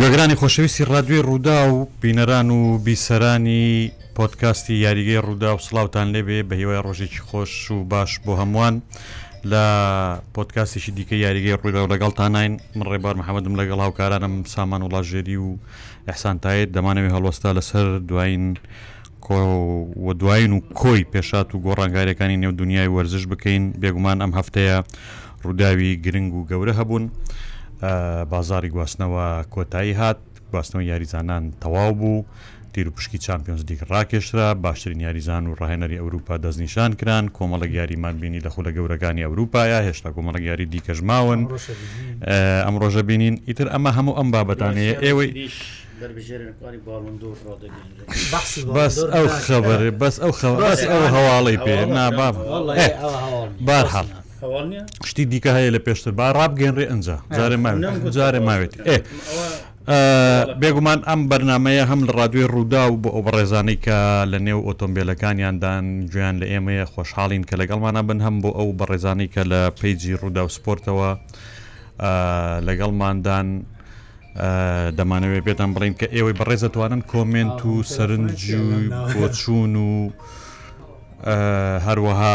گوێگرانی خۆشەویستی ڕادوی ڕوودا و بینەران و بیسەرانی پۆتکاستی یاریگەی ڕوودا و سلااوان لێبێ بە هیوای ڕۆژێکی خۆش و باش بۆ هەمووان لە پۆتکاستیشی دیکە یاریگەی ڕوودا و لەگەڵتانین من ڕێبار محەممەدم لەگەڵ هاوکارانم سامان وڵاژێری و ئەحسانتایت دەمانەوەی هەڵوەستا لەسەر دوین کۆوە دوین و کۆی پێشات و گۆڕانگارەکانی نێو دنیای وەرزش بکەین بێگومان ئەم هەفتەیە ڕووداوی گرنگ و گەورە هەبوون. بازاری گواستنەوە کۆتایی هات گواستنەوە یاریزانان تەواو بوو تیر و پشکی چمپیۆنز دیک ڕاکێشرا باشترین یاریزان و ڕاهێنەری ئەوروپا دەستنیشان کران کۆمەڵک یاریمان بینی لە خولە گەورەکانی ئەوروپایە هێشتا کۆمەڵک یاری دیکەژماون ئەم ڕۆژە بینین ئیتر ئەمە هەموو ئەم بابەتانەیە ئێوەی بەس ئەو خبر بەس ئەو خەڵ ئەو هەواڵی پێ ناباب بارحاڵ شتی دیکە هەیە لە پێشتر با ڕابگەێنڕێ ئەنجا جارێ جارێ ماوێت ئێ بێگومان ئەم بەرنمەیە هەم لە ڕادوێ ڕوودا و بۆ ئەو بەڕێزانەی کە لە نێو ئۆتۆمبیلەکانیاندان گویان لە ئێمەیە خۆشحاڵین کە لەگەڵمانە بن هەم بۆ ئەو بەڕێزانەی کە لە پیجی ڕوودا و سپۆرتەوە لەگەڵماندان دەمانەوێت پێتان بڵین کە ئێوەی بەڕێزەتوانن کۆمنت و سەرنج و بۆچوون و هەروەها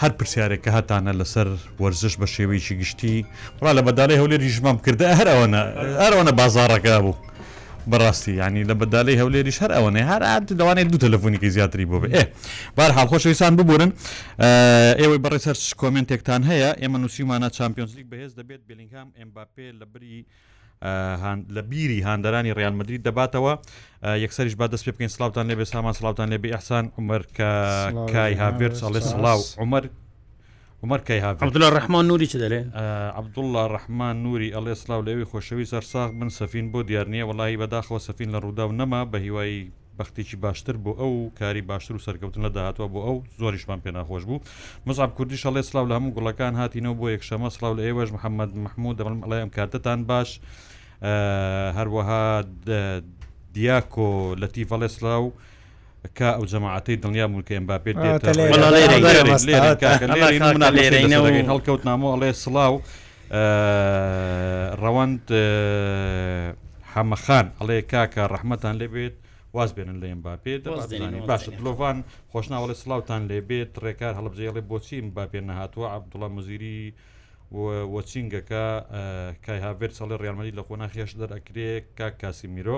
هەر پرسیارێک کە هەتانە لەسەر وەرزش بە شێوەیەکی گشتی ڕا لە بەدالی هەولێری ژمام کردە هەر ئەوەنە هەروەنە بازارڕەکە بوو. بەڕاستی ینی لە بەدالی هەولێریش هەر ئەوەنێ هەر دەوانێت دوو تەلفۆنیکی زیاتری بۆ بێ بار هاڵخۆشەویسان ببوورن ئێوەی بەڕێسەر کۆمنتێکتان هەیە ئێمە نووسیمانە چمپیۆنسلیک بەهێز دەبێت بلینگام ئەمباپێ لە بری لە بیری هاندەرانی ڕیانمەدرری دەباتەوە یەکسەریش با دەست پێ بکەین سلااوان لێبێ سامان سلااوان لێبێ ئەحسان عمر کە کای هاابێت ساڵێ سلااو عمر عمر کای هااب عبدله ڕحمان نوری چ دەلێ عبدله ڕحمان نوری ئەڵێ سلااو لەوی خۆشەوی سەرساغ بن سەفین بۆ دیار نییە وڵی بەداخەوە سەفین لە ڕوودا و نەما بە هیوایی بەختێکی باشتر بۆ ئەو کاری باشتر و سەرکەوتن لە داهاتوە بۆ ئەو زۆریشمان پێ ناخۆش بوو مزاب کوردی شڵێ سلااو لە هەموو گوڵەکان هاتینەوە بۆ یەکشەمە سلااو لە ئێوەش محەممەد محموود دەڵم ئەڵێم کاتتان باش. هەروەها دیاکۆ لە تیڤەڵێسلا و کە ئەو جەماعەتی دڵنیا بوونکە ئەم باپێت هەڵکەوت نامۆڵێ سلااو ڕەوەند حەمەخان ئەڵێ کاکە ڕەحمەتان لێبێت واز بێنن لە ئەم باپێت باشە دلۆڤان خۆشناوەڵێ سلااوان لێبێت ڕێکار هەڵبجێڵێ بۆچی ئەم باپێن نەهاتوە عبدوڵە مزیری وەچینگەکە کای هاڤێر ساڵی ڕالمەدی لە خۆناخیش دەرەکرێ کا کاسی میرۆ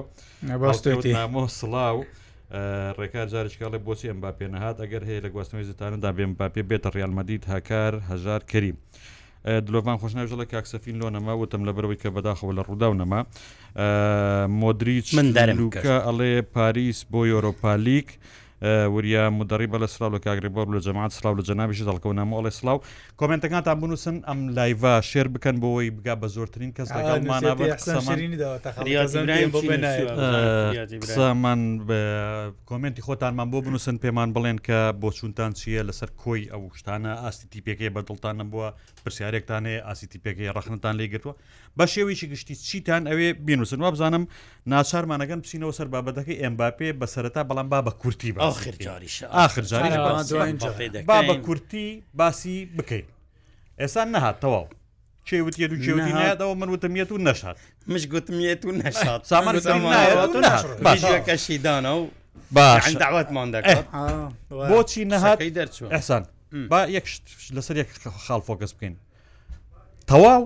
نامۆ سلااو. ڕێکار جارشکڵێ بۆچی ئەم با پێنەهات ئەگەر هەیە لە گواستنەوەی زتاندا بێن باپێ بێتە ڕالمەدید هاکار هزار کەریم. دلۆڤان خۆشناژڵە کاکسەفین لۆ نەما وتم لە بەرەوەی کە بەداخەوە لە ڕوودا و نەما مۆدریچ من دەرمکە ئەڵێ پاریس بۆ یۆرۆپالیک. وریا مدەری بە لە سلااو لە کاگریبۆر لە جەماعات سلااو لە جەنابیشی دەڵکەونامە ئەڵێ سلااو کۆمنتەکان تا بنووسن ئەم لایڤ شێر بکەن بۆەوەی بگا بە زۆرترین کەس لەگەڵمانمان کۆمنتی خۆتانمان بۆ بنووسن پێمان بڵێن کە بۆ چونتان چییە لەسەر کۆی ئەو شتانە ئاستیتیپێکی بەدڵتانە بووە پرسیارێکتانێ ئاسیتیپێکی ڕخنتان لێگرتووە بە شێویشی گشتی چیتان ئەوێ بینوسن وابزانم ناچارمانەگەن پسینەوە سەر بابەتەکەی ئەمباپێ بەسەرتا بەڵام با بە کورتی بە آخر جاریش آخر جاری با بە کورتی باسی بکەین ئێستا نەهات تەواو چێوتە و جێوینەوە من وتمیەت و نەشات مش گوتمیێت و نەشات سامانەکەشیدانە و باش داواتمان دەکات بۆچی نەهات دەرچوو ئەسان با یەک لەسەر یەک خاڵ فۆکەس بکەین تەواو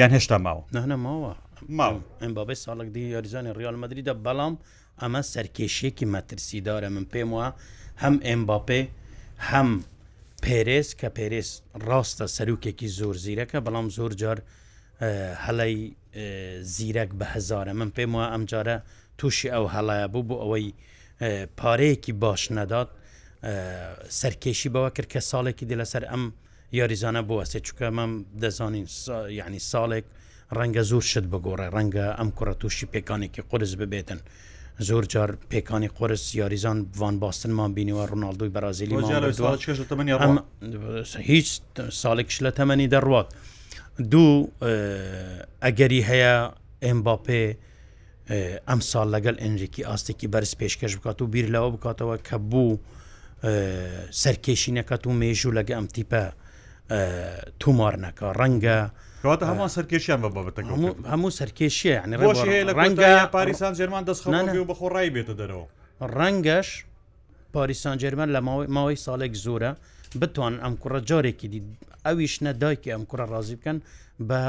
یان هێشتا ماوە نەنە ماوە ماوە ئەم بابێ ساڵک دی یاریزانی ریال مدرریدا بەڵام ئەمە سەرکێشیەکی مەترسیدارە من پێم وە هەم ئەمباپێ هەم پێرێز کە پێرێز ڕاستە سەرروکێکی زۆر زیرەکە بەڵام زۆر جار هەڵی زیرەک بە هزارە من پێم وە ئەمجارە تووشی ئەو هەڵایە بوو بۆ ئەوەی پارەیەکی باش نەدات سەرکێشی بەوە کرد کە ساڵێکی دی لەسەر ئەم یاریزانە بووە سێ چکە مەم دەزانین یعنی ساڵێک ڕەنگە زۆر شت بگۆڕێ ڕەنگە ئەم کوڕە تووشی پێکانێکی قرس ببێتن زۆر جار پێکانی قرس یاریزان وان باستنمان بینیوە ڕناالدوی بەرازیلی هیچ ساڵێکش لە تەمەنی دەڕوات دوو ئەگەری هەیە ئەمباپێ ئەمساڵ لەگەڵ ئەنجێکی ئاستێکی بەرز پێشکەش بکات و بیر لەوە بکاتەوە کە بوو سەرکێشینەکەت و مێژوو لەگە ئەم تیپە تومار نەکە ڕەنگە کەواتە هەمان سەرکێشیان بە بابەتەکە هەموو سەرکێشیە ڕەنگە پاریسان جێرمان دەستخەڵی و بەخۆڕایی بێتە دەرەوە ڕەنگەش پاریسان جێرمەن لە ماوەی ساڵێک زۆرە بتوان ئەم کوڕە جارێکی دی ئەویش نەدایکی ئەم کوڕە ڕازی بکەن بە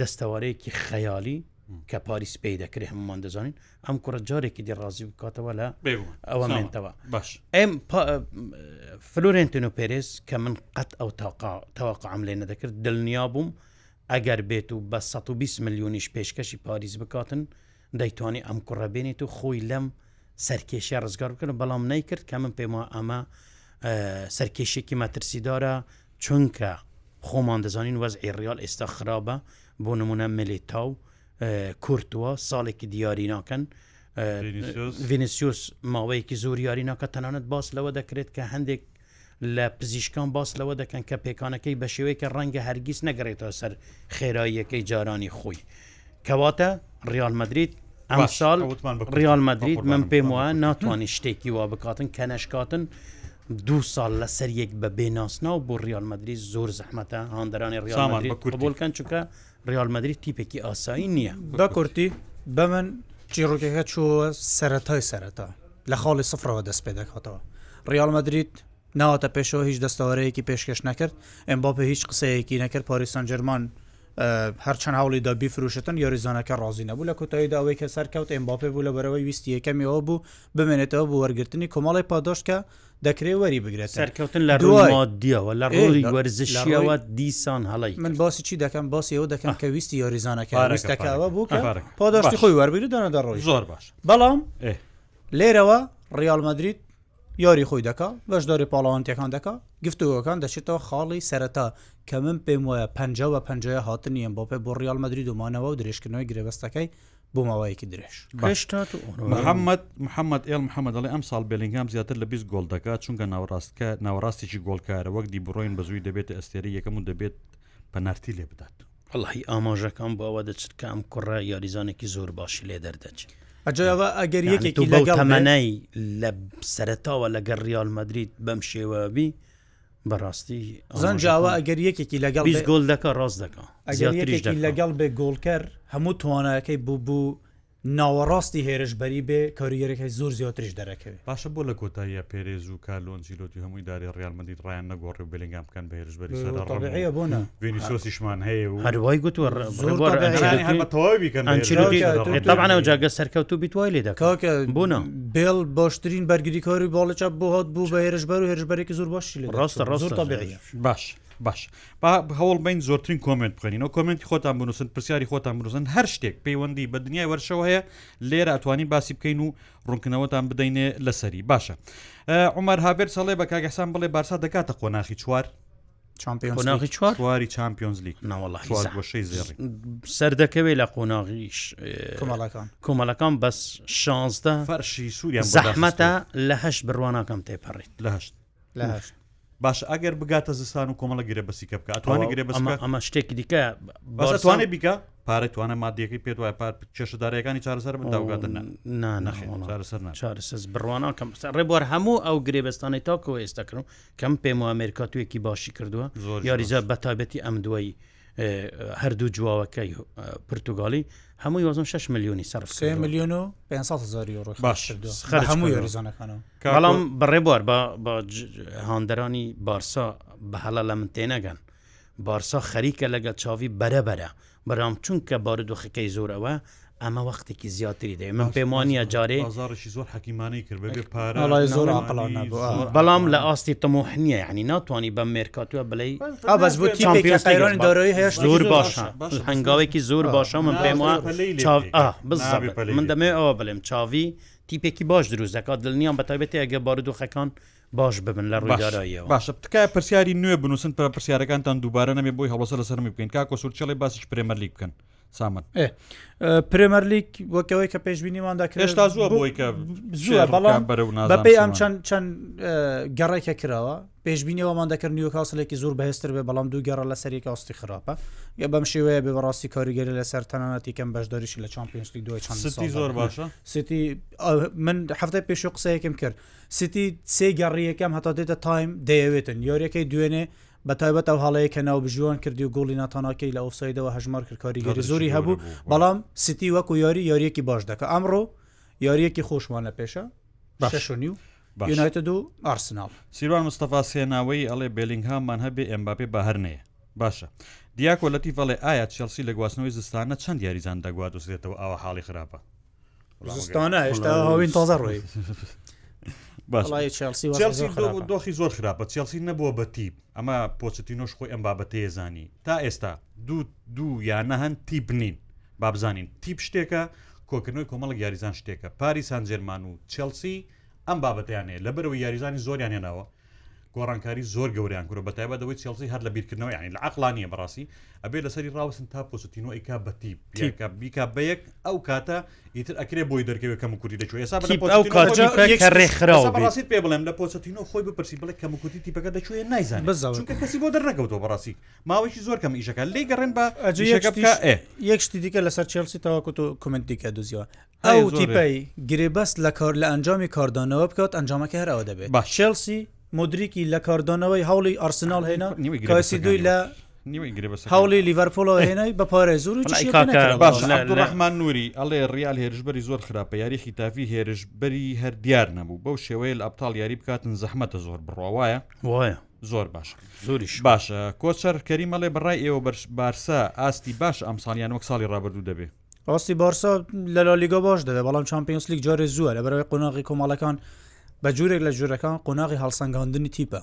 دەستەوارەیەکی خەیالی کە پاریس پێی دەکرێ هەمومان دەزانین ئەم کوڕە جارێکی دیڕازی بکاتەوە لە ئەوە منتەوە باش ئەم فلورێنتینۆ پێرس کە من قەت ئەو تەواقعام لێ نەدەکرد دڵنیا بووم ئەگەر بێت و بە 120 میلیۆنیش پێشکەشی پاریس بکاتن دەیتوانانی ئەم کوڕەبێنێت و خۆی لەم سەرکێشی ڕزگار بکردن بەڵام نیکرد کە من پێم ئەمە سەرکێشێکی مەترسیدارە چونکە خۆمان دەزانین وەز ئێریال ئێستا خراپە بۆ نمونە ملیتاو و کورتووە ساڵێکی دیاری ناکەن ڤینسیوس ماوەیەکی زۆر یاری ناکە تەنانەت باس لەوە دەکرێت کە هەندێک لە پزیشکان باس لەوە دەکەن کە پێکانەکەی بە شێوەیەکە ڕەنگە هەرگیز نەگەڕێتەوە سەر خێراییەکەی جارانی خۆی کەواتە ڕیال مدریت ئەم ساڵ ڕیال مدریت من پێم وایە ناتوانانی شتێکی وا بکاتن کە نەشکاتن دو ساڵ لە سەر یەک بە بێناسنا و بۆ ڕیال مدرری زۆر زەحمەتە هاندەرانی ڕیال بکەن چکە ڕالمەدرری تیپێکی ئاسایی نییە دا کورتی بە من چیرۆکەکە چوە سەتای سەرەتا لە خاڵی سفرەوە دەست پێ دەکاتەوە ڕالمەدرریت ناواتە پێشەوە هیچ دەستەوارەیەکی پێشکەش نەکرد ئەم باپە هیچ قسەیەکی نەکرد پاریسان جەرمان هەرچەند هاوڵی دا بیفروشتن یاریزانەکە ڕازی نەبوو لە کۆتاییدا ئەوەی کە سەرکەوت ئەمباپێ بوو لە بەرەوەی ویستی یەکەمیەوە بوو بمێنێتەوە بۆ وەرگرتنی کۆمەڵی پادۆشکە دەکرێت وەری بگرێت سەرکەوتن لە ڕۆمادیەوە لە ڕۆری وەرزشیەوە دیسان هەڵی من باسی چی دەکەم باسی ئەو دەکەم کە ویستی یاریزانەکەستەکەەوە بوو پادۆشتی خۆی وەربگری دەنەدا ڕۆی زۆر باش بەڵام لێرەوە ریال مدرید یاری خۆی دەکا بەشداری پاڵاوانتیەکان دەکا گفتوەکان دەچێتەوە خاڵی سەرەتا کە من پێم وایە پنج و پنج هاتنیم بۆ پێ بۆ ڕیال مدرری دومانەوە و درێژکردنەوەی گرێبەستەکەی بۆ ماوەیەکی درێژ محەممەد محەممەد ئێل محەممەد ئەڵێ ئەم ساڵ بلینگام زیاتر لە 20 گۆل دەکات چونکە ناوڕاستکە ناوەڕاستێکی گۆلکارە وەک دی بڕۆین بەزووی دەبێت ئەستێری یەکەم و دەبێت پەنارتی لێ بدات. هی ئاماژەکەم بەوە دەچرکە ئەم کوڕە یاریزانێکی زۆر باشی لێ دەردەچێت. ئەجاەوە ئەگەر یەکێکی لەگەڵمەەی لە سەرتاوە لەگەر ریال مدریت بەم شێوەبی بەڕاستی زەنجاوە ئەگەر یەکێکی لەگەڵ گۆل دەکە ڕاست دەکە ئەگەر یەکێکی لەگەڵ بێ گۆلکەر هەموو توانەکەی بوو بوو ناوەڕاستی هێرشبەری بێ کەریەرەکەی زۆر زیاتریش دەرەکەوێت باشە بۆ لە کۆتاییە پێرێز و کالۆنجیلۆتی هەمووی داری ڕیانمەدی ڕایان نەگۆڕێ و بلنگام بکەن بە هێرشبەری سەرڕێ بۆە وێنی سۆسیشمان هەیە و هەروای گوتوەڕەوەیکەنتاانە جاگە سەرکەوت و بیتوای لێ دەکەکە بوونە بێڵ باشترین بەرگری کاری باڵەچە بۆ هات بوو بە هێرشبەر و هێرشبەرێکی زۆر باشی لە ڕاستە ڕاست باش. باش با هەوڵ بین زۆرترین کمنت بخێنینەوە کمنتی خۆتان بنووسن پرسیاری خۆتان بنووسن هەر شتێک پەیوەندی بە دنیای وەرشەوە هەیە لێرە ئەتوانین باسی بکەین و ڕوونکنەوەتان بدەینێ لەسەری باشە عمر هاابێر سەڵێ بە کاگەسان بڵێ بارسا دەکاتە قۆناخی چوار قۆناغی چوار واری چمپیۆنز لیگەشەی زێڕی سەر دەکەوێت لە قۆناغیش کۆمەڵەکان کۆمەلەکان بەس شانزدە فەرشی سووریا زەحمەتە لە هەشت بڕواناکەم تێپەڕیت لە هەشت باش ئەگەر بگاتە زستان و کۆمەڵە گرێ بەسیکە بکە توانێت گرێ بە ئەمە شتێکی دیکە بەتوانێت بیکە پارە توانە مادیەکەی پێ وای پار چێشدارەکانی چارەسەر بنداوگاتن بڕوانکەم ڕێبوار هەموو ئەو گرێبستانی تاکەوە ئێستاکردم کەم پێم و ئەمریکا توێکی باشی کردووە یاریزە بەتابەتی ئەم دوایی هەردوو جواوەکەی پرتوگالی هەمووی وەزم 6 میلیۆنی سەر سێ میلیۆن و 500 زاری ڕۆ باش هەمووی ریزانەکانەوە بەڵام بڕێبوار بە هاندەرانی بارسا بە هەلا لە من تێنەگەن بارسا خەریکە لەگە چاوی بەرەبەرە بەرام چونکە بارودۆخەکەی زۆرەوە ئەمە وەختێکی زیاتری دەوێت من پێم وانە جارێ زۆر حەکیمانی کرد پارە زۆر بەڵام لە ئاستی تەمۆحنیە یعنی ناتوانانی بە مێرکاتوە بڵێ ئابەزبوویرانی دارایی هەیە زۆر باشە هەنگاوێکی زۆر باشە من پێم من دەمێ ئەوە بڵێم چاوی تیپێکی باش دروست دەکات دڵنیان بە تایبێتی ئەگە بارودۆخەکان باش ببن لە ڕوودارایەوە باشە تکای پرسیاری نوێ بنووسن پرە پرسیارەکانتان دووبارە نەمێ بۆی هەڵسە لەسەرمی بکەین کا کۆسوورچەڵی باسیش پرێمەرلی بکەن. سامان پرمەرلیک وەکەوەی کە پێشببینیماندا کرێشتا زووە بۆی کە زووە بەڵام بەپی ئەم چەند چەند گەڕێکە کراوە پێشببینیەوەمان دەکرد نیوکاسلێکی زۆر بەهێستر بێ بەڵام دوو گەڕە لە سەرێک ئاستی خراپە یا بەم شێوەیە بێ بەڕاستی کاریگەری لە سەر تەنانەتی کەم بەشداریشی لە چمپیۆنسلی دوای چەند زۆر باشە سیتی من هەفتای پێش قسەیەکم کرد سیتی سێ گەڕیەکەم هەتا دێتە تایم دەیەوێتن یۆریەکەی دوێنێ بە تایبەت ئەو هەڵەیە کە ناوبژوان کردی و گۆڵی ناتانناکەی لە ئۆفسایدەوە هەژمار کرد کاریگەری زۆری هەبوو بەڵام سیتی وەکو یاری یاریەکی باش دەکە ئەمڕۆ یاریەکی خۆشمانە پێشە باششنی و یونایتە دو ئارسناڵ سیروان مستەفا سێناوەی ئەڵێ بلینگهاممان هەبێ ئەمباپێ بەهرنەیە باشە دیاکۆلەتی بەڵێ ئایا چلسی لە گواستنەوەی زستانە چەند یاریزان دەگوات وسێتەوە ئەوە حاڵی خراپە زستانە هێشتا هاوین تازە ڕۆی دۆخی زۆر خراپە چلسی نەبووە بە تیپ ئەمە پۆچتینۆش خۆی ئەم بابەتەیە زانی تا ئێستا دوو دوو یانە هەن تیپ نین با بزانین تیپ شتێکە کۆکردنەوەی کۆمەڵک یاریزان شتێکە پاری سانجێرمان و چلسی ئەم بابەتیانێ لەبەرەوە یاریزانی زۆریان هێناوە گۆڕانکاری زۆر گەوریان کوورە بە تایبەتەوەی چێڵسی هەر لە بیرکردنەوە یانی لە عقلانیە بەڕاستی ئەبێ لەسری ڕاوسن تا پۆستینەوە ئیک بەتی بیکا بەیەک ئەو کاتە ئیتر ئەکرێ بۆی دەرکەوێت کەم کوردی دەچو ێسا ڕێکراست پێ بڵێم لە پۆستینەوە خۆی بپرسی بڵێ کەم کوردی تیپەکە دەچوێ نایزان کەسی بۆ دەرنەکەوتەوە بەڕاستی ماوەیکی زۆر کەم ئیشەکە لێ گەڕێن بە یەک شتی دیکە لەسەر چێلسی تاواکووت و کومنتیکە دۆزیەوە ئەو تیپەی گرێبەست لە کار لە ئەنجامی کاردانەوە بکەوت ئەنجامەکە هەرەوە دەبێت با شێلسی مدرریکی لە کاردانەوەی هەوڵی ئارسنال هێنا کاسی دوی لە هەوڵی لیڤەرپۆلۆ هێنای بەپارێ زور ڕحمان نووری ئەڵێ ریال هێرشبەری زۆر خراپە یاریخی تافی هێرشبەری هەر دیار نەبوو بەو شێوەیە لە ئەبتال یاری بکاتن زەحمەتە زۆر بڕواایە وایە زۆر باش زۆریش باشە کۆچەر کەریمەڵێ بڕای ئێوە بەرش بارسا ئاستی باش ئەمسالیان وەک ساڵی ڕابردوو دەبێ ئاستی بارسا لە لالیگە باش دەبێ بەڵام چمپیۆنسلیک جارێ زووە لە بەرەوەی قۆناغی کۆمەڵەکان بە جوورێک لە ژوورەکان قۆناغی هەڵسەنگاندنی تیپە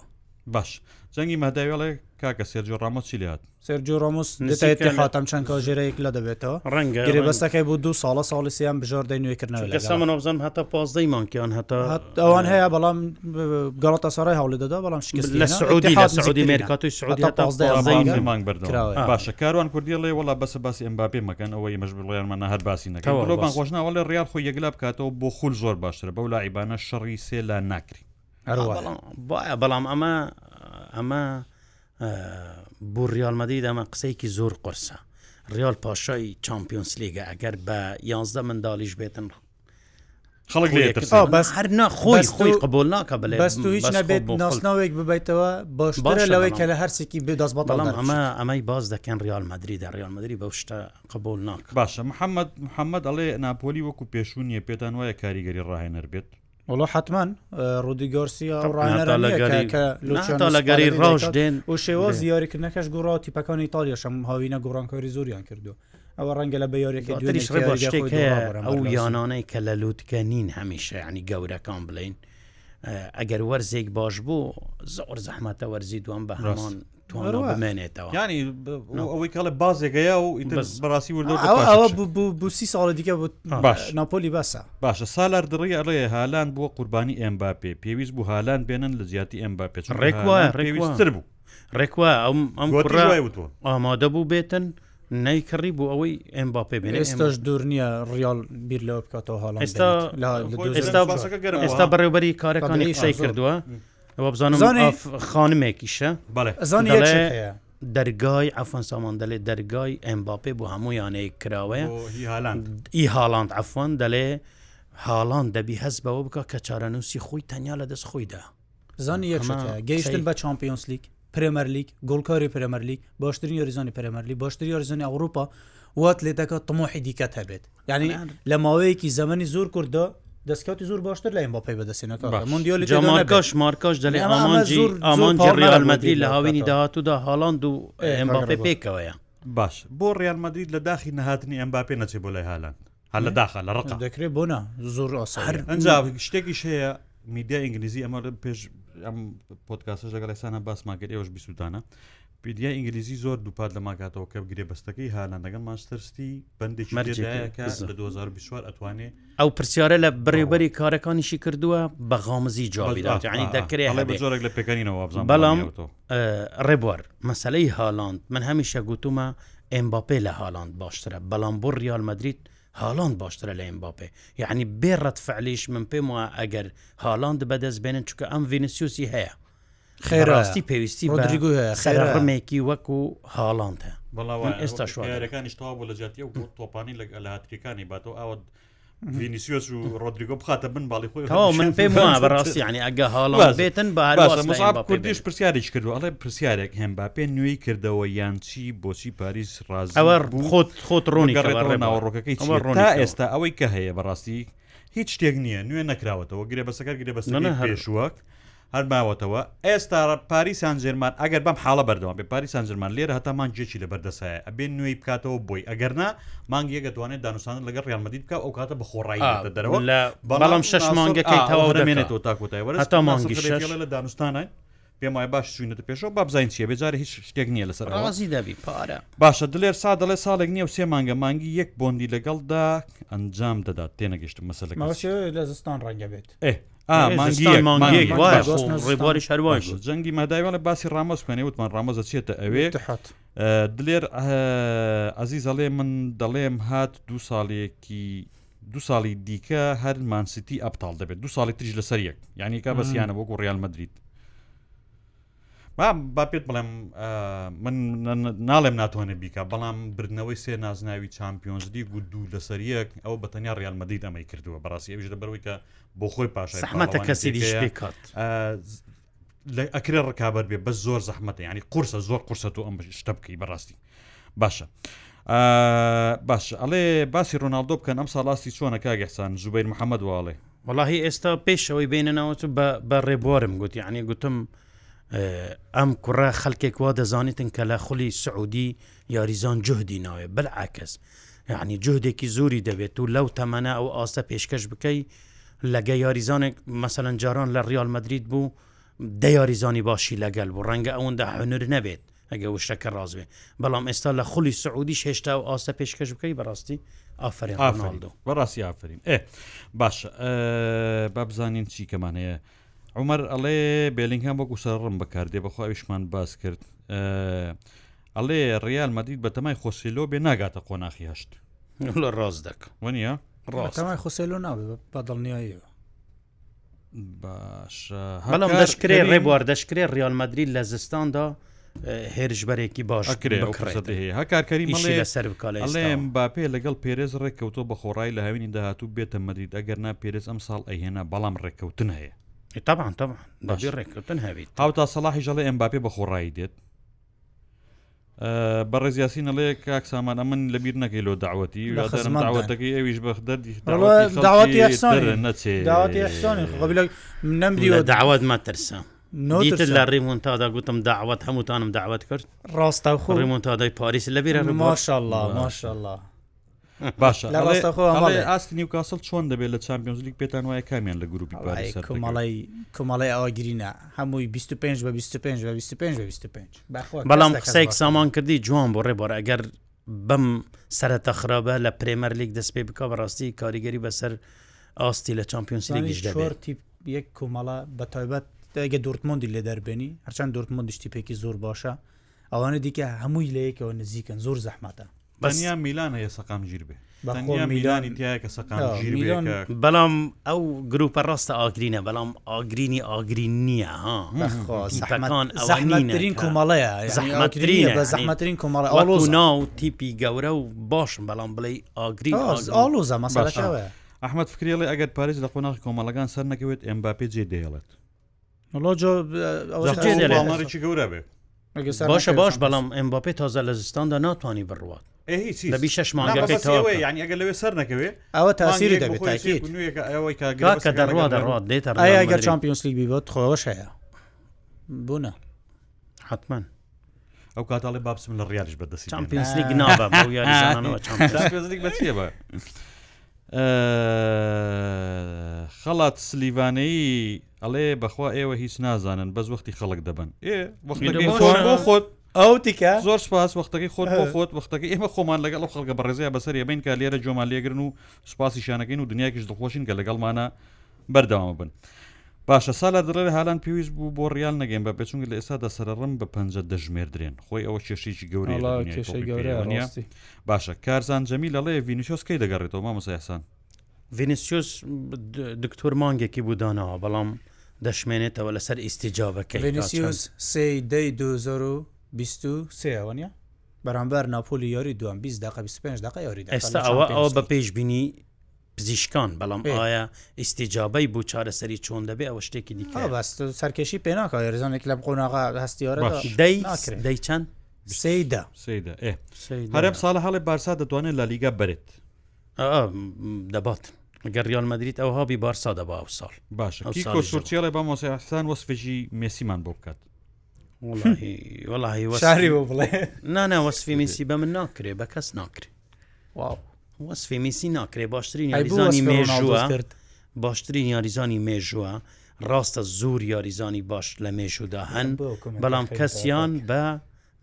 باش جەنگی مەداوێڵێ کاکە سێرجۆ ڕامۆ چی لات سێرجۆ ڕۆموس دەسێتی خاتم چەند کاژێرەیەک لە دەبێتەوە ڕەنگە گرێ بەستەکەی بوو دو ساڵە ساڵی سیان بژاردەی نوێکردنەوە لە من بزانم هەتا پازدەی مانکیان هەتا ئەوان هەیە بەڵام گەڵەتە سارای هەوڵی دەدا بەڵام شکست لە سعودی لە سعودی مێرکاتوی سعودی مانگ بردەوە باشە کاروان کوردی لێ وڵا بەسە باسی ئەمبابێ مەکەن ئەوەی مەشبڵیان منە هەر باسی نەکەەوە خۆشناوە لە ریال خۆی یەکلا بکاتەوە بۆ خول زۆر باشتر بەو لا عیبانە شەڕی سێ لا ناکری بەڵام ئەمە ئەمە بۆ ریالمەدەی دامە قسەیەکی زۆر قرسە ریال پاشای چمپیۆنس لیگە ئەگەر بە یانزدە منداڵیش بێتن خەڵک بەس هەر ناخۆی خۆی قبول ناکە بڵێ بەست هیچ نبێت ناسناوێک ببیتەوە باش لەوەی کە لە هەرسێکی بێدەست بەڵام ئەمە ئەمەی باز دەکەن ریال مدرری دە ریال مدرری بە شتە قبول ناک باشە محەممەد محەممەد ئەڵێ ناپۆلی وەکو پێشونیە پێتان وایە کاریگەری ڕاهێنەر بێت وڵ حتمما ڕودی گۆرسیا لەگەری ڕۆژ دێن و شێوە زیاریکردنەکەش گوڕا تیپەکان ئیتالیا شەم هاوینە گۆڕانکاری زۆریان کردو ئەوە ڕەنگە لە بەیارێکەوە یانانەی کە لە لووتکە نین هەمیشە ینی گەورەکان بڵین ئەگەر وەرزێک باش بوو زۆر زەحمەتە وەرزی دوام بە هەمان توانێتەوە ینی ئەوەی کاڵە بازێکەیە و بەڕاستی ئەوە بوو سی ساڵە دیکە باش ناپۆلی باسە باشە سالار دڕی ئەڕێ هالان بووە قوربانی ئەمبا پێ پێویست بوو هالان بێنن لە زیاتی ئەمبا پێ ڕێکوە ڕێویستتر بوو ڕێکوە ئەم ئەم ئامادە بوو بێتن. نیکڕی بوو ئەوەی ئەمبا پێ بێن ئێستاش دوور نییە ڕیال بیر لەوە بکاتەوە هاڵ ئێستا ئێستا بەڕێوبەری کارەکانی قسەی کردووە بزانم خانمێکیشە بەڵێ دەرگای ئەفەن سامان دەلێ دەرگای ئەمباپێ بۆ هەمویانەیە کراوەیە ئی هاڵاند ئەفەن دەلێ هاڵان دەبی هەست بەوە بکە کە چارەنووسی خۆی تەنیا لە دەست خۆیدا زانی یەکە گەیشتن بە چمپیۆنس لیگ پرمەرلیک گۆلکاری پرمەرلیک باشترین یۆریزانی پرمەرلی باشتری یۆریزانی ئەوروپا وات لێ دەکە تمۆحی دیکەت هەبێت یعنی لە ماوەیەکی زمانی زۆر کووردا دەستکەوتی زۆر باشتر لایم بۆ پێی بەدەستێنەکە مندیۆلی جامارکەش مارکەش دەڵێ ئامانجی ئامانجی ڕالمەدی لە هاوینی داهاتوودا هاڵاند و ئەمباپێ پێکەوەیە باش بۆ ڕیال مەدرید لە داخی نەهاتنی ئەمبا پێ نەچێ بۆ لای هاان هەل لە داخە لە ڕق دەکرێت بۆنا زۆر ئاسار ئەنج شتێکیش هەیە میدیا ئینگلیزی ئەمە پێش ئەم پۆتکاسەش لەگەڵ لەسانە باسماکرد ئێوەش بیسووتانە ویکیپیدیا ئینگلیزی زۆر دووپات لە ماکاتەوە کە بگرێ بەستەکەی هالاندەکەن ماستەرستی بەندێکی لە 2024 ئەتوانێت ئەو پرسیارە لە بڕێبەری کارەکانیشی کردووە بە غامزی جوابیدات ینی دەکرێت زۆرێک لە پێکەنینەوە بەڵام ڕێبوار مەسلەی هالاند من هەمیشە گوتومە ئەمباپێ لە هالاند باشترە بەڵام بۆ ریال مدریت هالاند باشترە لە ئەمباپێ یعنی بێڕەت فعلیش من پێم وە ئەگەر هالاند بەدەست بێنن چکە ئەم ڤینسیوسی هەیە خێراستی پێویستی بەدرگو خێرەڕمێکی وەکو هاڵاند هە بەڵاوان ئێستا شوارەکانیشتەوا بۆ لە جاتی و تۆپانی لە لەهاتکەکانی باتەوە ئاوت ڤینیسیۆس و ڕۆدریگۆ بخاتە بن باڵی خۆی من پێم وە بەڕاستی عنی ئەگە هاڵ بێتن بە کوردیش پرسیارێک کردو ئەڵێ پرسیارێک هەم با پێ نوێی کردەوە یان چی بۆچی پاریس ڕاز ئەوە خۆت خۆت ڕۆنی ناوەڕۆکەکەی تا ئێستا ئەوەی کە هەیە بەڕاستی هیچ شتێک نییە نوێ نەکراوەتەوە گرێ بەسەکە گرێ بەسەکە پێشوەک هەر ماوەتەوە ئێستا پاری سانجێرمان ئەگەر بەم حاڵە بەردەوام بێ پاری سانجرمان لێرە هەتامان جێکی لە بەردەسایە ئەبێ نوێی بکاتەوە بۆی ئەگەرنا مانگیە دەتوانێت دانوستان لەگەر ڕالمەدی بکە ئەو کاتە بەخۆڕایی دەرەوە لە بەڵام شش مانگەکەی تەواو دەمێنێتەوە تاکوتایوە تا مانگی لە دانوستانە پێمای باش شوینەتە پێشەوە بابزین چیە بێجارە هیچ شتێک نییە لەسەر ڕازی دەبی پارە باشە دلێر سا دەڵێ ساڵێک نییە و سێ مانگە مانگی یەک بۆندی لەگەڵدا ئەنجام دەدات تێنەگەشتم مەسلەکە لە زستان ڕەنگە بێت ئێ ڕێبواری شەروان جەنگی مادایوان لە باسی ڕامەز خوێنێ وتمان ڕامەزە چێتە ئەوێ حات دلێر ئازیزەڵێ من دەڵێم هات دو ساڵێکی دو ساڵی دیکە هەر مانسیتی ئەپتال دەبێت دو ساڵی تریش لەسەر یەک یعنی کا بەسییانە بۆکو ڕیال مدریت با پێت بڵێم من ناڵێم ناتوانێ بیکە بەڵام بردنەوەی سێ نازناوی چمپیۆنزدی گو دوو لەسەریەک ئەوە بەتەنیا ڕالمەدەی ئەمەی کردووە بەڕاستی ئەوش دەبەرەوەی کە بۆ خۆی پاشای حمەتە کەسی دیشکات ئەکرێ ڕکابەر بێ بە زۆر زەحمەتە ینی قرسە زۆر قرسە و ئەم شتە بکەی بەڕاستی باشە. باش ئەڵێ باسی ڕۆناالدۆ بکەن ئەم ساڵاستی چۆنە کاگەحسان زوبیر محەممەد وواڵێ وڵی ئێستا پێشەوەی بینەناوە بە ڕێبوارم گوتی عنی گوتم ئەم کوڕە خەلکێک وا دەزانیتن کە لە خولی سعودی یاریزان جهدی ناوێ بلعکەس یعنی جهدێکی زوری دەبێت و لەو تەمەە ئەو ئاستە پێشکەش بکەی لەگە یاریزانێک مەسەەن جاران لە ریال مدریت بوو دە یاریزانی باشی لەگەل بوو ڕەنگە ئەوەندا هەنر نەبێت ئەگە وشەکە ڕازوێ بەڵام ئێستا لە خولی سعودی هێشتا و ئاستە پێشکەش بکەی بەڕاستی ئافرین ئافرین بەڕاستی ئافرین ئێ باشە با بزانین چی کەمانەیە عمر ئەڵێ بێلینگهام وەکو سەرڕم بەکاردێ بەخواویشمان باس کرد ئەڵێ ڕیال مەدید بەتەمای خۆسیلۆ بێ ناگاتە قۆناخی هەشت لە ڕاست دەک وە ڕاستمای خۆسیلۆ ناوێ بە دڵنیاییەوە بەڵام دەشکرێ ڕێبوار دەشکرێ ریال مدرید لە زستاندا هێرشبەرێکی باشکرێ هەکارکەری سەر بکڵێم باپێ لەگەڵ پێرێز ڕێککەوتۆ بە خۆڕای لە هاوینی داهاتوو بێتە مدرید ئەگەر نا پێرێز ئەم ساڵ ئەهێنا بەڵام ڕێککەوتن هەیە طبعا طبعا ڕێککردن هەویت هاوتا سەلاحی ژەڵێ ئەمباپێ بەخۆڕایی دێت بە ڕێزیاسین لێ کاک سامان ئەمن لەبییر نەکەی لۆ داوەتی داوەتەکەی ئەویش بەخدەداوەتی داوت مەترسە نۆتر لە ڕیمونتادا گوتم داوت هەمووتانم داوت کرد ڕاستە خۆ ڕیمونتادای پاریس لەبیرە ماشاءله ماشاءله باشە ئاستی نیوکاسل چۆن دەبێت لە چمپیۆنزلیک پێتان وایە کامیان لە گروپی کۆمەڵی کۆمەڵی ئەوە گرینە هەمووی 25 بە 25 بە 25 25 بەڵام قسەیەک سامان کردی جوان بۆ ڕێبەر ئەگەر بەم سەرەتە خراپە لە پرێمەر لیک دەست پێ بکە بەڕاستی کاریگەری بەسەر ئاستی لە چمپیۆنسلیگیش دەبێت یەک کۆمەڵە بە تایبەت دەگە دورتمۆندی لێ دەربێنی هەرچەند دورتمۆند شتی پێکی زۆر باشە ئەوانە دیکە هەمووی لەیەکەوە نزیکن زۆر زەحمەتە بەنیا میلانە یە سەقام گیر بێ میلانی تایە کە سەقام گیر بەڵام ئەو گروپە ڕاستە ئاگرینە بەڵام ئاگرینی ئاگرین نییە زەحمەترین کۆمەڵەیە زەحمەترین بە زەحمەترین کۆمەڵە ئاڵۆ ناو تیپی گەورە و باشم بەڵام بڵێ ئاگرین ئاڵۆ زەمەسەشەوە ئەحمد فکرێڵی ئەگەر پارێز لە قۆناغ کۆمەڵەکان سەر نەکەوێت ئەمباپی جێ دێڵێت لۆجۆ گەورە بێ باشە باش بەڵام ئەمباپی تازە لە زستاندا ناتوانانی بڕوات هیچبی شش مانگەکەی ئەگە لەوێ سەر نەکەوێت ئەوە تاسیری دەبێت کە دەڕوا دەڕات دێتە ئەگەر چمپیۆنسلیک بیبێت خۆش هەیە بوونە حتمما ئەو کاتڵی بابسم لە ڕیاش بەدەستی چمپیۆنسلیک نابە خەڵات سلیوانەی ئەڵێ بەخوا ئێوە هیچ نازانن بەز وەختی خەڵک دەبن ئێ خۆت ئەو تیکە زۆر سپاس وەختەکەی خۆت خۆت وەختەکە ئێمە خۆمان لەگەڵ خەڵگە بەڕێزیە بەسەر ێبین کە لێرە جۆمان لێگرن و سوپاسی شانەکەین و دنیاکیش دڵخۆشین کە لەگەڵمانە بەرداوامە بن. باشە سالا دڕێ هاان پێویست بوو بۆ ڕیال نەگەین بە پێچون لە ئێستادا سەرڕم بە پ دەژمێر درێن خۆی ئەوە کێشێکی گەورەی باشە کارزان جەمی لەڵێ ڤینیشۆس کەی دەگەڕێتەوە مامەسەسان ڤینیسیۆس دکتۆر مانگێکی بودانەوە بەڵام دەشمێنێتەوە لەسەر ئیسیجابەکە ڤینیسیۆس سی دەی 2000 سێوەنە بەرامبەر ناپۆلی یاری دوم 20 دق 25 دق یاری ئێستا ئەوە ئەوە بە پێش بینی پزیشکان بەڵام ئایا ئیسیجابی بۆ چارەسەری چۆن دەبێ ئەوە شتێکی دیکە سەرکەشی پێناکە ێزانێک لە بقۆناغا هەستیارە دەی چەند سدا هەرم ساڵە هەڵێ بارسا دەتوانێت لە لیگە بێت دەبات گەڕیال مدریت ئەو هابی بارسا دەبا ئەو ساڵ باش سورتیاڵی با مۆسیحستان وەسفژی مێسیمان بۆ بکات وڵی شاری بۆ بڵێ نانە وەسفی میسی بە من ناکرێ بە کەس ناکرێ وەسفی میسی ناکرێ باشترین یاریزانی مێژوە کرد باشترین یاریزانی مێژووە ڕاستە زور یاریزانی باش لە مێژودا هەن بەڵام کەسیان بە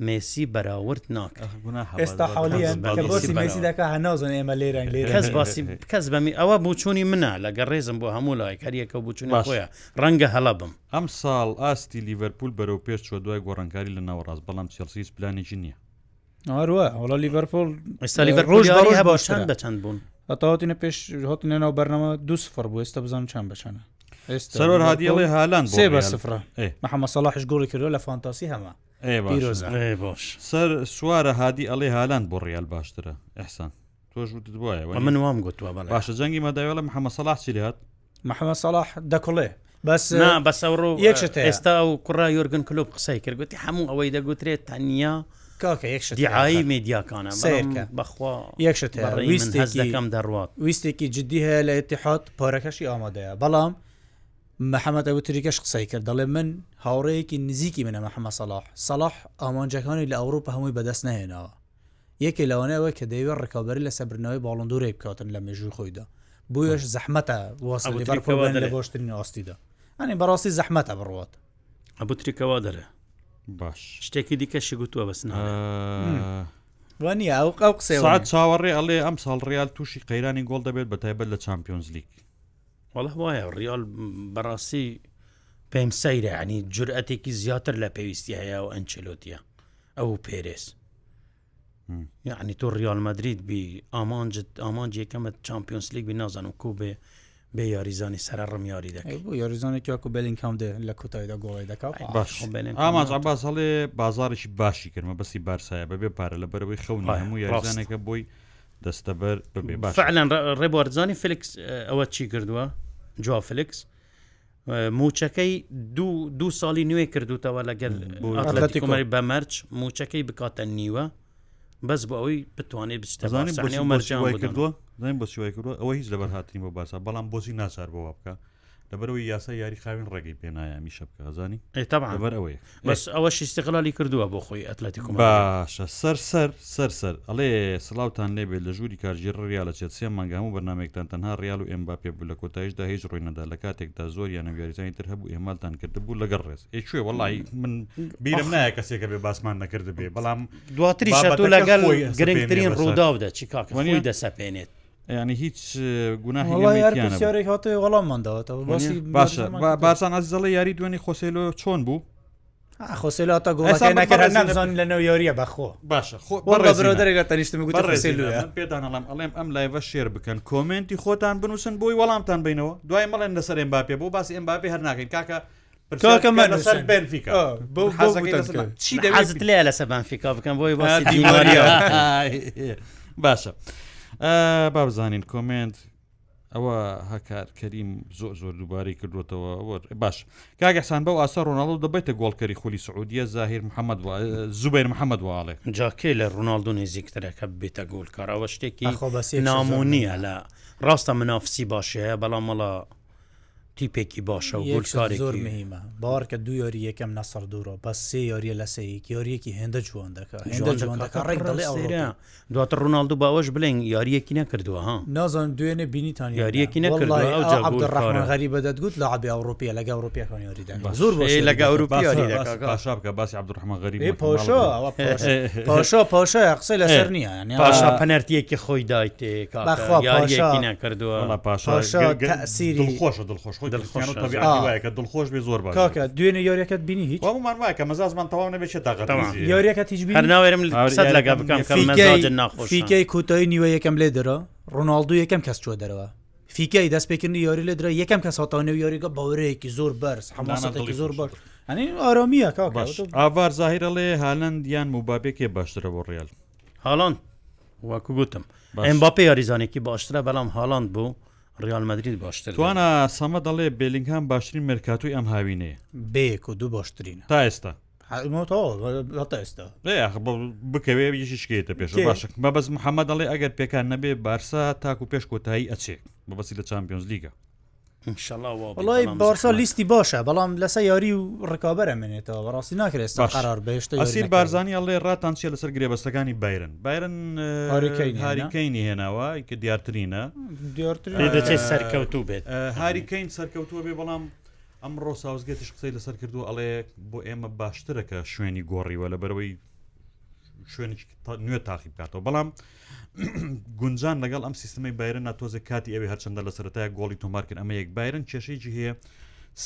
مسی بەراورد ناکە ئێستا حولیسی دەکە هەناازن ئێمە لێرەنگ لێ کەس باسی کەس بەمی ئەوە بچووی منە لەگە ڕێزم بۆ هەموو لای کاریەکە بچون خۆە ڕەنگە هەڵە بم ئەم ساڵ ئاستی لیڤەرپول بەرەو پێش چۆ دوای گۆڕنکاری لە ناوەڕاست بەڵام چلسیس پلانێکی نییە ئەوە هەڵە لیڤەرپۆل ئێستا لیڤەرپۆژ هەبا چند بە چەند بوون ئەتەواتینە پێش هاتنێنەوە بەرنەوە دو سفر بوو ئێستا بزان چند بچانە ئێستا هادیڵێ هالان سێ بە سفرە محەممە سەلاحش گۆڵی کردو لە فانتاسی هەمە باش سەر سوارە هادی ئەڵێ هالان بۆ ڕیال باشترە ئەحسان تۆش وتت وایە من وام گوتووە باشە جەنگی مەداوێڵە محەممە سەلاح چی لات محەممە سەلاح دەکڵێ بەس بەسەڕۆ یەکشت ئێستا و کوڕا یۆرگن کلوب قسەی کردگوتی هەموو ئەوەی دەگوترێت تەنیا کاکە یەکشتیعاایی میدیاکانە سیرکە بەخوا یەکشت هەزەکەم دەڕات ویستێکی جددی هەیە لە اتحاد پارەکەشی ئامادەیە بەڵام مەحەممەد ئەو تریکەش قسەی کرد دەڵێ من هاوڕەیەکی نزیکی منە مەحەممە سەلاح سەلاح ئامانجەکانی لە ئەوروپا هەمووی بەدەست نهێناوە یەکی لەوانەوە کە دەیوێت ڕکەوبەر لە سەبرنەوەی باڵندوری بکەوتن لە مێژوی خۆیدا بۆیش زەحمەتە لە بۆشترین ئاستیدا ئەنی بەڕاستی زەحمەتە بڕوات ئەبوو تریکەوا دەرە باش شتێکی دیکەشی گوتووە بەسنا وانی ئەو قسێ چاوەڕێ ئەڵێ ئەم ساڵ ڕیال تووشی قەیرانی گۆڵ دەبێت بە تایبەت لە چمپیۆنز لیگ وڵە وایە ڕیال بەڕاستی پێم سەیرە عنی جورئەتێکی زیاتر لە پێویستی هەیە و ئەنچلوتیە ئەو پێرێز یعنی تۆ ریال مدرید بی ئامانجد ئامانج یەکەمت چمپیۆنس لیگ بی نازان و کوبێ بێ یاریزانی سەر ڕم یاری دەکەی بۆ یاریزانێکیاکو بلینکەم دێ لە کۆتاییدا گۆڵی دەکات ئاماج عباس هەڵێ بازارشی باشی کردمە بەسی بارسایە بەبێ پارە لە بەرەوەی خەون هەموو یاریزانێکە بۆی دەستەبەر فعلەن ڕێبواردزانی فلکس ئەوە چی کردووە جوا فلکس موچەکەی دوو ساڵی نوێ کردوتەوە لەگەر ئەتلەتیکمەری بەمەرج موچەکەی بکاتە نیوە بەس بۆ ئەوەی بتوانێت بستەزانانی مەرجان کردووە زانین بۆ سیوای کردووە ئەوە هیچ لەبەر هاتیم بۆ باسا بەڵام بۆسی ناچار بۆ بکە لەبەرەوەی یاسای یاریخاوین ڕێگەی پێنایە میشە بکە زانی بەر ئەوەی بەس ئەوە شیستقلالی کردووە بۆ خۆی ئەتلەتی باشە سەر سەر سەر سەر ئەڵێ سلااوان لێبێت لە ژووری کارژێر ڕیا لە چێت سێ مانگام و بەنامێکتان تەنها ڕال و ئەمبا پێ بوو لە کۆتایشدا هیچ ڕوینەدا لە کاتێکدا زۆر یان نەویاریزانی تر هەبوو ئێمالتان کرد بوو لەگەڵ ڕێز ئێکوێ وڵی من بیرم نایە کەسێکە بێ باسمان نەکرد بێ بەڵام دواتری شەتو لەگەڵ گرنگترین ڕوودا و دە چیکاکەی دەسەپێنێت ینی هیچ گوناهیارێک هات وەڵاممانداەوە باشە باشان ئەزڵی یاری دوێنی خۆسیلۆ چۆن بوو خۆسیلاتە گۆڵەکەزان لە نەو یاریە بەخۆ باشە خۆڕێزرەگە تەنیشتمگوڵام ئەڵێم ئەم لایڤە شێر بکەن کۆمنتی خۆتان بنووسن بۆی وەڵامتان بینەوە دوای مەڵێن لەسەر ئەمباپێ بۆ باسی ئەمباپی هەرناکەین کاکە چی لە لەسەر بانفیکا بکەم بۆی باسی دیواریە باشە. با بزانین کۆمنت ئەوە هەکار کەریم زۆ زۆر دووبارەی کردوتەوە باش کاگەسان بەو ئاسا ڕۆناڵ دەبێتە گۆڵکەری خولی سعودیە زاهیر محەممەد زوبیر محەممەد وواڵێ جاکێ لە ڕووناالدو نێزیکترەکە بێتە گۆلکار ئەوە شتێکی نامۆنیە لە ڕاستە منافسی باشەیە بەڵام مەڵە تیپێکی باشە و زۆر مهمە باڕکە دو یاری یەکەم نەسەر دوورۆ بە سێ یاریە لە سەیەک یاریەکی هێندە جوان دەکە دواتە ڕووناالدو باوەش بلێن یاریەکی نەکردووە ها نازان دوێنێ بینیتان یاریەکی نەکردڕحمان غەری بەدەتگوت لە عبی ئەوروپیە لەگە ئەوروپیەکان یاری زۆر لەگە ئەوروپیاشا بکە باسی عبدڕحمە غەری پاشە پاشە قسە لەسەر نییە پاشا پەنەرتیەکی خۆی دایتێ یاریەکی نەکردووە پاشا سیری خۆشە دڵخۆش خۆیکە دڵخۆش بێ زۆر باکە دوێنێ یاریەکەت بینی هیچ مان وایکە مەزازمان تەواو نەبێت تاقەت یاریەکەت هیچ ناوێرم لەگە بکەم ناخۆش فیکەی کوتایی نیوە یەکەم لێ دەرە ڕۆناالدو یەکەم کەس چوە دەرەوە فیکای دەستپێکردنی یاری لە درا یەکەم کە ساتانێ یاریگە باورەیەکی زۆر بەرز هەماسەێکی زۆر بەر ئەنی ئارامیە کا باش ئاوار زاهرە لێ هالند یان موبابێکێ باشترە بۆ ڕیال هاڵان وەکو گوتم ئەم باپی یاریزانێکی باشترە بەڵام هاڵاند بوو ریال مدرید باشتر توانە سەمە دەڵێ بلینگهام باشترین مرکاتوی ئەم هاوینەیە بێک و دوو باشترینە تا ئێستا ئێستا بکەوێ یشکێتە پێش باش بە بەس محەممەد دەڵێ ئەگەر پێکان نەبێ بارسا تاکو پێش کۆتایی ئەچێ بەبسی لە چمپیۆنز لیگە بەڵی بارسا لیستی باشە بەڵام لەسە یاری و ڕکابەرە منێتەوە بەڕاستی ناکرێت قرار بهێشتا ئەسیر بارزانانی ئەڵێ ڕاتان چێ لەسەر گرێبەستەکانی بایرن بایرن هاریکەینی هێناوە کە دیارترینە دەچێت سەرکەوتو بێت هاریکەین سەرکەوتووە بێ بەڵام ئەمڕۆ ساوزگێتش قسەی لەسەر کردو ئەڵێ بۆ ئێمە باشترەکە شوێنی گۆڕیوە لەبەرەوەی شوێنێک نوێ تاقی بکاتەوە بەڵام گونجان لەگەڵ ئەم سیستمی بایرە ناتۆزە کاتی ئەوێ هەرچەندە لە سەتای گۆڵی تۆمارکن ئەمە یەک بایرن کێشەیەکی هەیە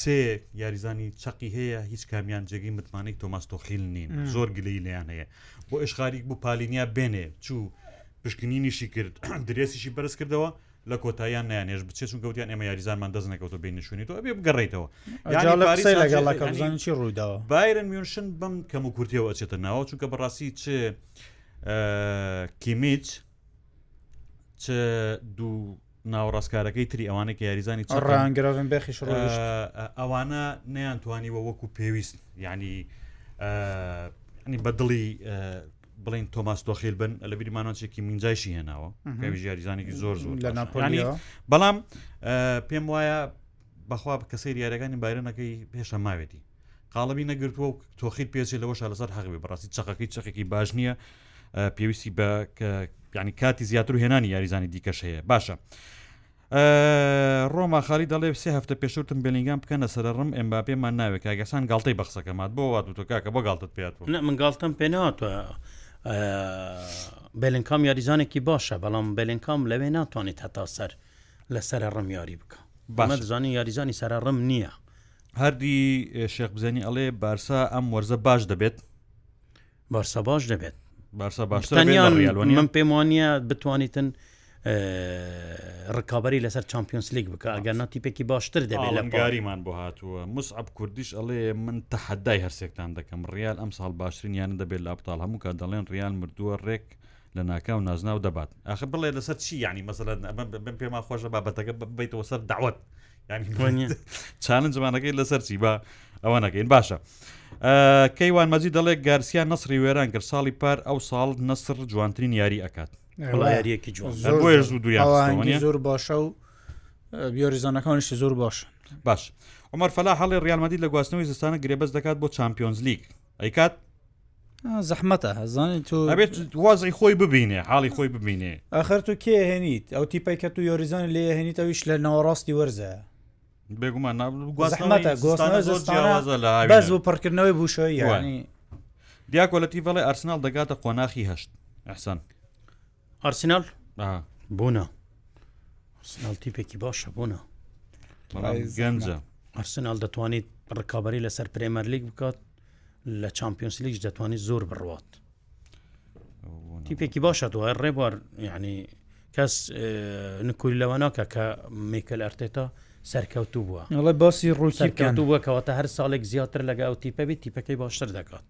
سێ یاریزانی چقی هەیە هیچ کامیان جێگەی متمانێک تۆماستۆخیل نین زۆر گلەی لیان هەیە بۆ ئشخاری بوو پالینیا بێنێ چوو پشکنینیشی کرد درێسیشی بەرز کردەوە لە کۆتاییان نیانێش بچێ چون گەوتیان ئێمە یاریزانمان دەزنەکەوتە بینشوێنیتەوە ئەبێ بگەڕێتەوە لەگەڵەکەزانانی ڕوویداوە بایرن میونشن بم کەم و کورتیەوە ئەچێتە ناوە چونکە بەڕاستی چێ کیمیچ چه دوو ناوەڕاستکارەکەی تری ئەوانە کە یاریزانی ڕانگرن بخیش ئەوانە نیان توانیوە وەکو پێویست ینی ینی بەدڵی بڵین تۆماس تۆخیل بن لە بیریمانۆچێکی منجایشی هێناوە ژیاریزانێکی زۆر زۆر لە ناپۆلی بەڵام پێم وایە بەخوا کەسی یاریەکانی بارەنەکەی پێشە ماوێتی قاڵەبی نەگرتووە و تۆخیت پێچی لەوەش لەسەر حەقبی بەڕاستی چقەکەی چقێکی باش نییە پێویستی بە ینی کاتی زیاتر و هێنانی یاریزانی دیکەش هەیە باشە. ڕۆما خالی دەڵێ سێ هەفتە پێشوتم بلینگان بکەنە سەر ڕم ئەمباپێمان ناوێت کاگەسان گڵتەی بەخسەکەمات بۆ وات و تۆکاکە بۆ گڵتت پێات من گڵتم پێناوە بلنکام یاریزانێکی باشە بەڵام بلنکام لەوێ ناتوانێت هەتا سەر لەسەر ڕم یاری بکە بەمەزانانی یاریزانی سەر ڕم نییە هەردی شێخ بزانی ئەڵێ بارسا ئەم وەرزە باش دەبێت بارسا باش دەبێت بارسا باش من پێم وانە بتوانیتن ڕکابی لەسەر چمپیۆنس لیگ بکە ئەگەرنا تیپێکی باشتر دەبێت لە گاریمان بۆ هاتووە مسعب کوردیش ئەڵێ من تەحەدای هەرسێکتان دەکەم ڕیال ئەم ساڵ باشترین یانە دەبێت لە ئەپتال هەموو کە دەڵێن ڕیال مردووە ڕێک لە ناکاو نازناو دەبات ئاخ بڵێ لەسەر چی ینی مەسەن بم پێما خۆشە بابەتەکە بیتەوە سەر داوت ینی چالن زمانەکەی لەسەر چی با ئەوە نەکەین باشە. کەیوان مەزی دەڵێ گارسیا نسری وێران کرد ساڵی پار ئەو ساڵ نسر جوانترین یاری ئەکات یاریەکی جوان زوو دویان زۆر باشە و بیۆریزانەکانیشی زۆر باش باش ئۆمەر فەلا هەڵی ڕالمەدی لە گواستنەوەی زستانە گرێبەز دەکات بۆ چمپیۆنز لیگ ئەیکات زەحمەتە هەزانانی تو ئەبێت وازی خۆی ببینێ حاڵی خۆی ببینێ ئەخر تو کێ هێنیت ئەو تیپی کە تو یۆریزان لێ هێنیت ئەویش لە ناوەڕاستی وەرزە بێگومان بەز بۆ پڕکردنەوەی بوشەوە یانی دیاکۆلەتی بەڵێ ئەرسنال دەگاتە قۆناخی هەشت ئەحسان ئارسینال بوونە ئارسینال تیپێکی باشە بوونە گەنجە ئارسینال دەتوانیت ڕکابی لەسەر پرێمەرلیک بکات لە چمپیۆنسلیش دەتوانیت زۆر بڕوات تیپێکی باشە دوای ڕێبوار یعنی کەس نکوی لەوە ناکە کە میکل ئەرتێتا سەرکەوتو بووە ئەڵی باسی ڕووسەرکەوتو بووەکەەوەتە هەر ساڵێک زیاتر لەگە ئەو تیپەبی تیپەکەی باشتر دەکات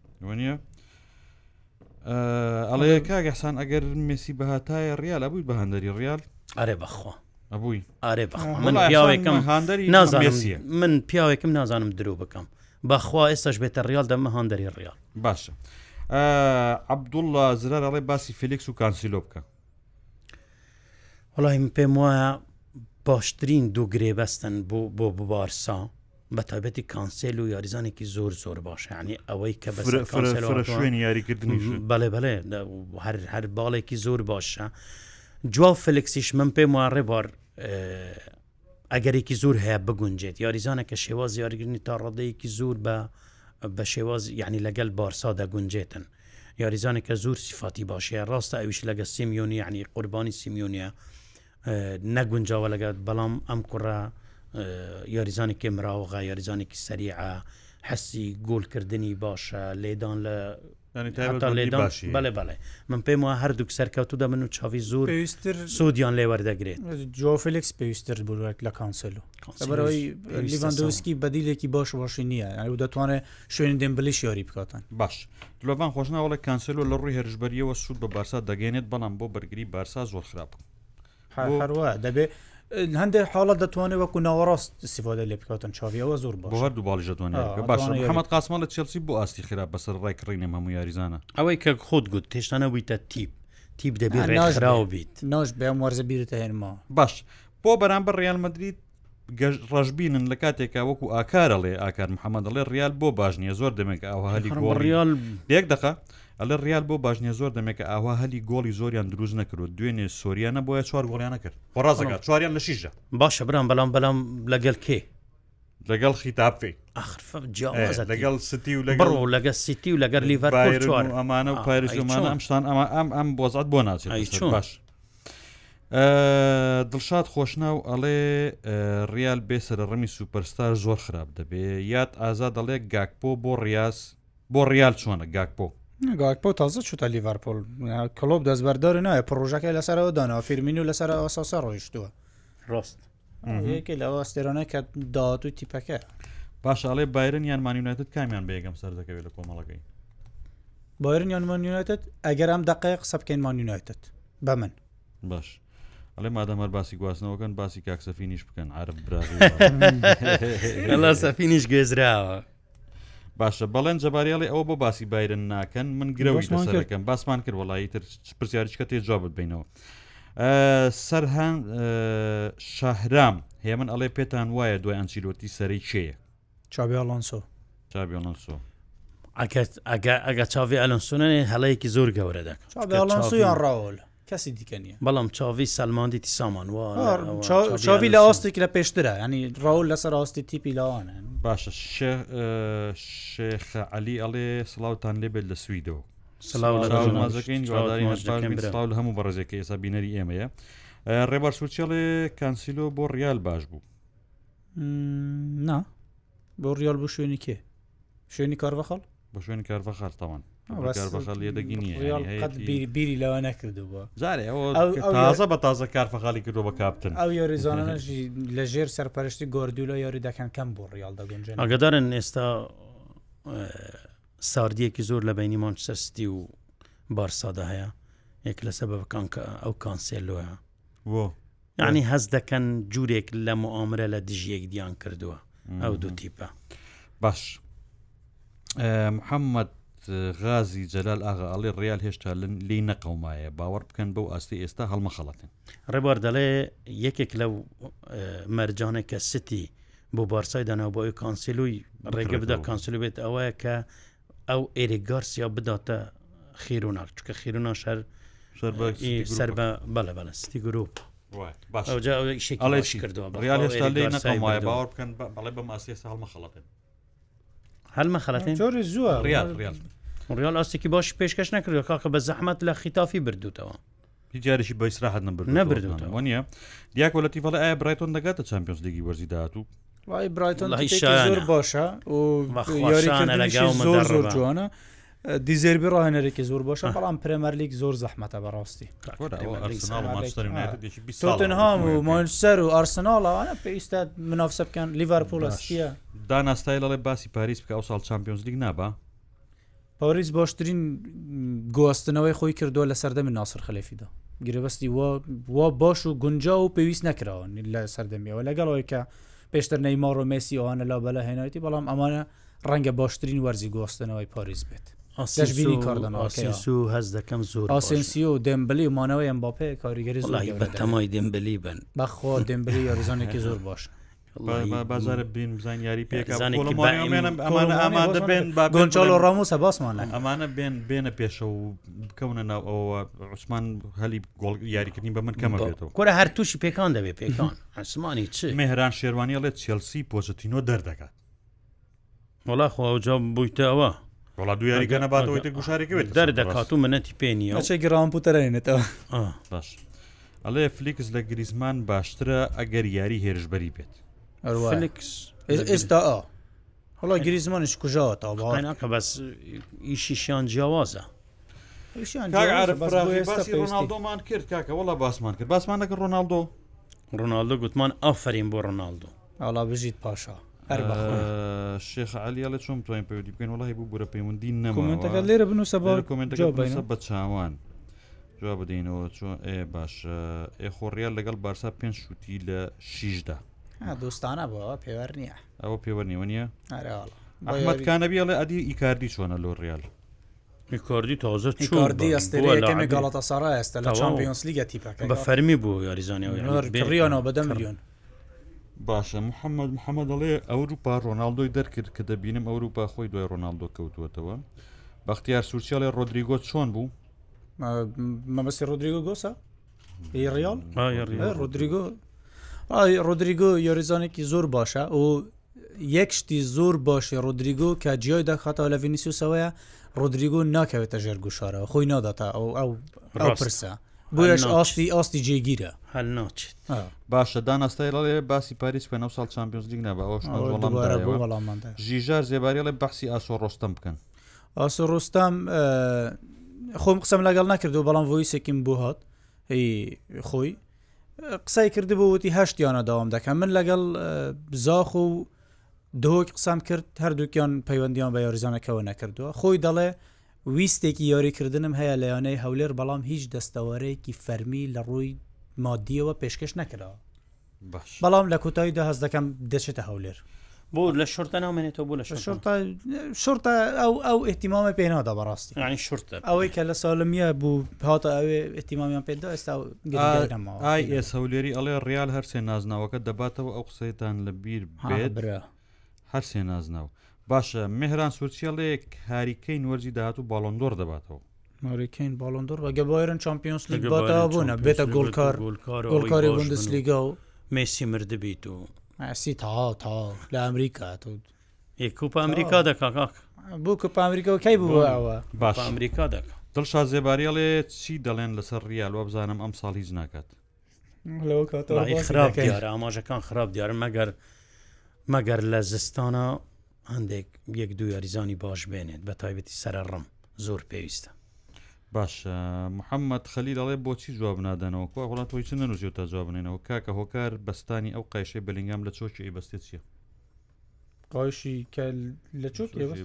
ئەڵێ کاگەسان ئەگەر مسی بەهاتایە ریال ئەبووی بە هەندری ریال ئەرێ بەخوا ئەبووی ئارێ من پیاوێکم هاندری نازانسیە من پیاوێکم نازانم درو بکەم بەخوا ئێستاش بێتە ریال دەمە هەندری ریال باشە عبدوڵ زرار ئەڵێ باسی فلیکس و کانسیلۆ بکە وڵی من پێم وایە باشترین دوو گرێبەستن بۆ بۆ ببارسا بە تایبەتی کانسل و یاریزانێکی زۆر زۆر باشە ینی ئەوەی کە شوێن یاریکردنی بەێ بەێ هەر هەر باڵێکی زۆر باشە جوا فلکسیش من پێم وارڕێ بار ئەگەرێکی زۆر هەیە بگونجێت یاریزانەکە شێواز یاریگرنی تا ڕادەیەکی زۆر بە بە شێواز یعنی لەگەل بارسا دەگونجێتن یاریزانێکە زۆر سیفاتی باشە ڕاستە ئەویش لەگە سیمیۆنی عنی قوربانی سیمیۆنیە نەگونجاوە لەگەت بەڵام ئەم کوڕە یاریزانێکی مراوغا یاریزانێکی سریعە حەسی گۆلکردنی باشە لێدان لە بەێ بەێ من پێم وە هەردووک سەرکەوتودا من و چاوی زۆر پێویستتر سودیان لێوەردەگرێت جۆفلکس پێویستتر بووێت لە کانسلو بەەوەی لیڤندۆسکی بەدیلێکی باش باشی نییە ئەو دەتوانێت شوێن دێمبلیش یاری بکاتن باش دلۆڤان خۆشناوەڵە کانسلو لە ڕووی هەرشبەریەوە سوود بە بارسا دەگەێنێت بەڵام بۆ بەرگری بارسا زۆر خراپ هەروە دەبێت هەندێک حاڵات دەتوانێت وەکو ناوەڕاست سیفاده لێ بکاتن چاویەوە زۆر بەهر دووبال دەتوانێت باش حمەد قاسمان لە چلسی بۆ ئاستی خراپ بەسەر ڕای کڕینە هەموو یاریزانە ئەوەی کە خۆت گوت تێشتانە ویتە تیپ تیپ دەبێتراو بیت ناش بەم وەرزە بیرتە هێنما باش بۆ بەرامبەر ڕیال مدریت ڕژبینن لە کاتێکا وەکو ئاکارەڵێ ئاکار محەممەدەڵێ ریال بۆ باش نیە زۆر دەمێک ئەو هەلی ریال یەک دقه ئەلە ریال بۆ باشنیە زۆر دەمێکە ئاوا هەلی گۆڵی زۆریان دروست نەکرد دوێنێ سۆریانە بۆیە چوار گۆڵیانە کرد ڕازەکە چواریان لە شیژە باشە برام بەڵام بەڵام لەگەل کێ لەگەڵ خیتابفی لەگەڵ ستی و لەگەڵ لەگە سیتی و لەگەر لیڤەر ئەمانە و پارێزمانە ئەمشتان ئەمە ئەم ئەم بۆزات بۆ ناچێت باش. دڵشاد خۆشناو ئەڵێ ریال بێسەر ڕمی سوپەرستار زۆر خراپ دەبێ یاد ئازا دەڵێ گاکپۆ بۆ ڕاز بۆ ریال چۆنە گاکپۆ گاکپۆ تازە چوتە لیڤەرپۆل کلۆب دەستبەردار نایە پرۆژەکە لەسەرەوە داناوە فیرمین و لەسەر ئاساسا ڕۆیشتووە ڕاست یەکێ لەوە ئەستێرانە کە داات و تیپەکە باشڵێ بایرن یان مانیونەتت کامیان بێگەم سەر دەکەوێت لە کۆمەڵەکەی بایرن یان مانیونەتت ئەگەر ئەم دقی قسە بکەین مانیونەتت بە من باش. ئەڵێ مادەمەر باسی گواستنەوەکەن باسی کاکسەفینیش بکەن عرب برا سەفینیش گێزراوە باشە بەڵێن جەبارێڵی ئەوە بۆ باسی بایرن ناکەن من گرەوی لەسەرەکەم باسمان کرد وڵایی تر پرسیارچکە تێجا ببینەوە سەرهان شاهرام هێ من ئەڵێ پێتان وایە دوای ئەنچیلۆتی سەری چێە چاویڵۆنسۆ چاویۆنسۆ ئەگە چاوی ئەلەنسونێ هەڵەیەکی زۆر گەورە دەکەن چاویڵۆنسو یان ڕاول کەسی دیکە نیە بەڵام چاوی سەلماندی سامان و چاوی لە ئاستی لە پێشترە ینی ڕاول لەسەر ئاستی تیپی لاوانە باشە شێخ علی ئەڵێ سلااوان لێبێت لە سویدەوە سلااو هەموو بەڕزێکی ئێستا بینەری ئێمەیە ڕێبەر سوچێڵێ کانسیلۆ بۆ ریال باش بوو نا بۆ ریال بوو شوێنی کێ شوێنی کارڤەخەڵ بە شوێنی کارڤەخەڵ تاوان کارفەخەڵیە دەگی نیە بیری لەوە نەکردبووە تازە بە تازە کارفەخالی کردو بە کاپتن ئەو یۆریزانانەژی لە ژێر سەرپەرشتی گۆردولە یاری دەکەن کەم بۆ ڕیال دەگەنج ئەگەدارن ئێستا ساردیەکی زۆر لە بینی مانچسەستی و بارسادا هەیە یەک لە سەبەکان کە ئەو کانسێلۆە یعنی هەز دەکەن جوورێک لە معامرە لە دژیەک دیان کردووە ئەو دوو تیپە باش محەممەد غازی جەلال ئاغا ئاڵێ ڕیال هێشتا لی نەقەومایە باوەڕ بکەن بەو ئاستی ئێستا هەڵمەخەڵەتن ڕێبار دەڵێ یەکێک لەو مەرجانە کە ستی بۆ بارسای داناوبەوەی کانسیلوی ڕێگە بدا کانسیلو بێت ئەوەیە کە ئەو ئێریگارسیا بداتە خیرونار چکە خیررونا شەر سەر بە بەلە بەلە ستی گرروپ کردووە ڕال هێشتا لی نەقەمایە باوەڕ بکەن بەڵێ بە ماسی هەڵمەخەڵەتن هەلمە خەڵەتین جۆری زووە ڕال ڕال ڕال ئاستێکی باش پێشکەش نەکردو کاکە بە زەحمت لە خیتافی بردووتەوە جارشی بە ئیسراحت نبر نەبردوتەوە نیە دیاکۆلەتی فڵە ئایا برایتۆن دەگاتە چمپیۆنس لیگی وەرزی داهاتوو وای برایتۆن زۆر باشە و یاریانە لەگەڵ زۆر جوانە دیزێربی ڕاهێنەرێکی زۆر باشە بەڵام پرەمەرلیک زۆر زەحمەتە بەڕاستی تۆتنهام و مانسەر و ئارسناڵەوانە پێویستە منافسە بکەن لیڤەرپۆلەسیە داناستای لەڵێ باسی پاریس بکە ئەو ساڵ چمپیۆنز لیگ نابە پاریس باشترین گواستنەوەی خۆی کردو لە سەردەمی ناسر خەلفیدا گرێبەستی وا باش و گونجا و پێویست نەکراوە لە سەردەمیەوە لەگەڵەوەی کە پێشتر نەیمار و مسی ئەوانە لا بەلا هێنایەتی بەڵام ئەمانە ڕەنگە باشترین وەرزی گواستنەوەی پاریس بێت ئاسیبینی کارداناسیس و هەز دەکەم زۆر ئاسنسی و دەمبلی و مانەوەی ئەم باپێ کاریگەری بەتەمای دەمبلی بن بەخۆ دەمبلی یاریزانێکی زۆر باشە بازارە بین بزان یاری ئەمانە بێن گۆنچال و ڕامۆسە باسمانە ئەمانە بێن بێنە پێشە و بکەونە ناو ئەوە عوسمان هەلی گۆڵ یاریکردنی بە من کەمە بێتەوە کورە هەر تووشی پێکان دەبێ پێکان عسمانی چ مێهران شێوانی لێت چێلسی پۆزتینۆ دەردەکات وڵا خۆ ئەوجا بوویتەوە وڵا دویاری گەنەباتەوەی تە گوشارێکی بێت دەردەکات و منەتی پێنیە چ گران پوتەرێنێتەوە باش ئەڵێ فلیکس لە گریزمان باشترە ئەگەر یاری هێرشبەری بێت ئێستا هەڵا گریزمانش کوژاوە تاکە بەس ئیشیشیان جیاوازە ڕۆناالدۆمان کرد کاکە وڵا باسمان کرد باسمانەکە ڕۆناالدۆ ڕۆناالدۆ گوتمان ئافرین بۆ ڕۆناالدۆ ئاڵا بژیت پاشا شێخ علیاە چۆم توین پێودی بکەین وڵی بوو بورە پەیوەندی نەمەەکە لێرە بنووسە باڵ کمنتەکە بە چاوان جوا بدەینەوە چۆن ئێ باشە ئێخۆڕیال لەگەڵ بارسا پێنج شووتی لە شیشدا دۆستانە بەوە پێوەەر نییە ئەوە پێوە نیوە نیە ئەحمەدکانەبیڵێ ئەدی ئیکاردی چۆنە لۆ ڕیال میکردی تازە چوردی ئەستێمە گڵاتە سارا ئێستا لە چمپیۆنس لیگە تیپەکە بە فەرمی بوو یاریزانانی ڕیانەوە بەدە میلیۆن باشە محەممەد محەممەد دەڵێ ئەوروپا ڕۆناالدۆی دەرکرد کە دەبینم ئەوروپا خۆی دوای ڕۆناالدۆ کەوتوتەوە بەختیار سوورچیاڵێ ڕۆدریگۆ چۆن بوو مەمەسی ڕۆدریگۆ گۆسە ڕیال ڕۆدریگۆ ڕۆدریگۆ یۆریزانێکی زۆر باشە و یەک شتی زۆر باشی ڕۆدریگۆ کە جیای داخاتەوە لە ڤینیسیوسەوەیە ڕۆدریگۆ ناکەوێتە ژێرگوشارەوە خۆی ناداتە ئەو ئەو پرسە. بۆیش ئاستی ئاستی جێگیرە هەل ناچێت باشە داناستایڵێ باسی پاریس پێ 9 سال چمپیۆنس لیگ نەبەوەڵام ژیژار زێباریڵێ باسی ئاسۆ ڕۆستم بکەن ئاسۆ ڕۆستام خۆم قسەم لەگەڵ نەکردو بەڵام ڤۆیسێکم بۆ هات خۆی قسەی کرد بۆوتی هەشتیانە داوام دەکەم من لەگەڵ بزاخ و دۆک قسەم کرد هەردووکیان پەیوەندیان بە یاریزانەکەەوە نەکردووە خۆی دەڵێ ویستێکی یاریکردنم هەیە لەیانەی هەولێر بەڵام هیچ دەستەوەرەیەکی فەرمی لە ڕووی مادیەوە پێشکەش نەکراوە بەڵام لە کوتاییدا هەز دەکەم دەچێتە هەولێر بۆ لە شورتە نامێنێتەوە بوو لە شورتە ئەو ئەو احتیمامە پێنادا بەڕاستی ینی شورتە ئەوەی کە لە سالمیە بوو هاتە ئەوێ احتیمامیان پێدا ئێستا ئێس هەولێری ئەڵێ ڕیال هەرسێ نازناوەکە دەباتەوە ئەو قسەیتان لە بیر بێت هەرسێ نازناوە باشە مهران سوورچیاڵێک هاریکەی نوەرجی داهات و باڵندۆر دەباتەوە ماریکەین باڵندۆر بەگە بایرن چمپیۆنس لیگ بوونە بێتە گۆلکار گۆلکاری بندس لیگا و مسی مردبیت و ئەسی تا تا لە ئەمریکا تو کوپ ئەمریکا دەکاک بوو کوپ ئەمریکا کەی بووەوە باش ئەمریکا دەکە دڵشا زێباریڵێ چی دەڵێن لەسەر ریال وە بزانم ئەم ساڵ هیچ ناکات خراپ دیارە ئاماژەکان خراپ دیارە مەگەر مەگەر لە زستانە هەندێک یەک دو یاریزانی باش بێنێت بە تایبەتی سرە ڕم زۆر پێویستە باش محەممەد خەلی دەڵێ بۆچی جواب نادەنەوە کو وڵات تۆی چ نەنووسی تا جوابنێنەوە کاکە هۆکار بەستانی ئەو قایشەی بەلنگام لە چۆکی ئەیبەستێت چیە قاشی لە چۆکیەوەش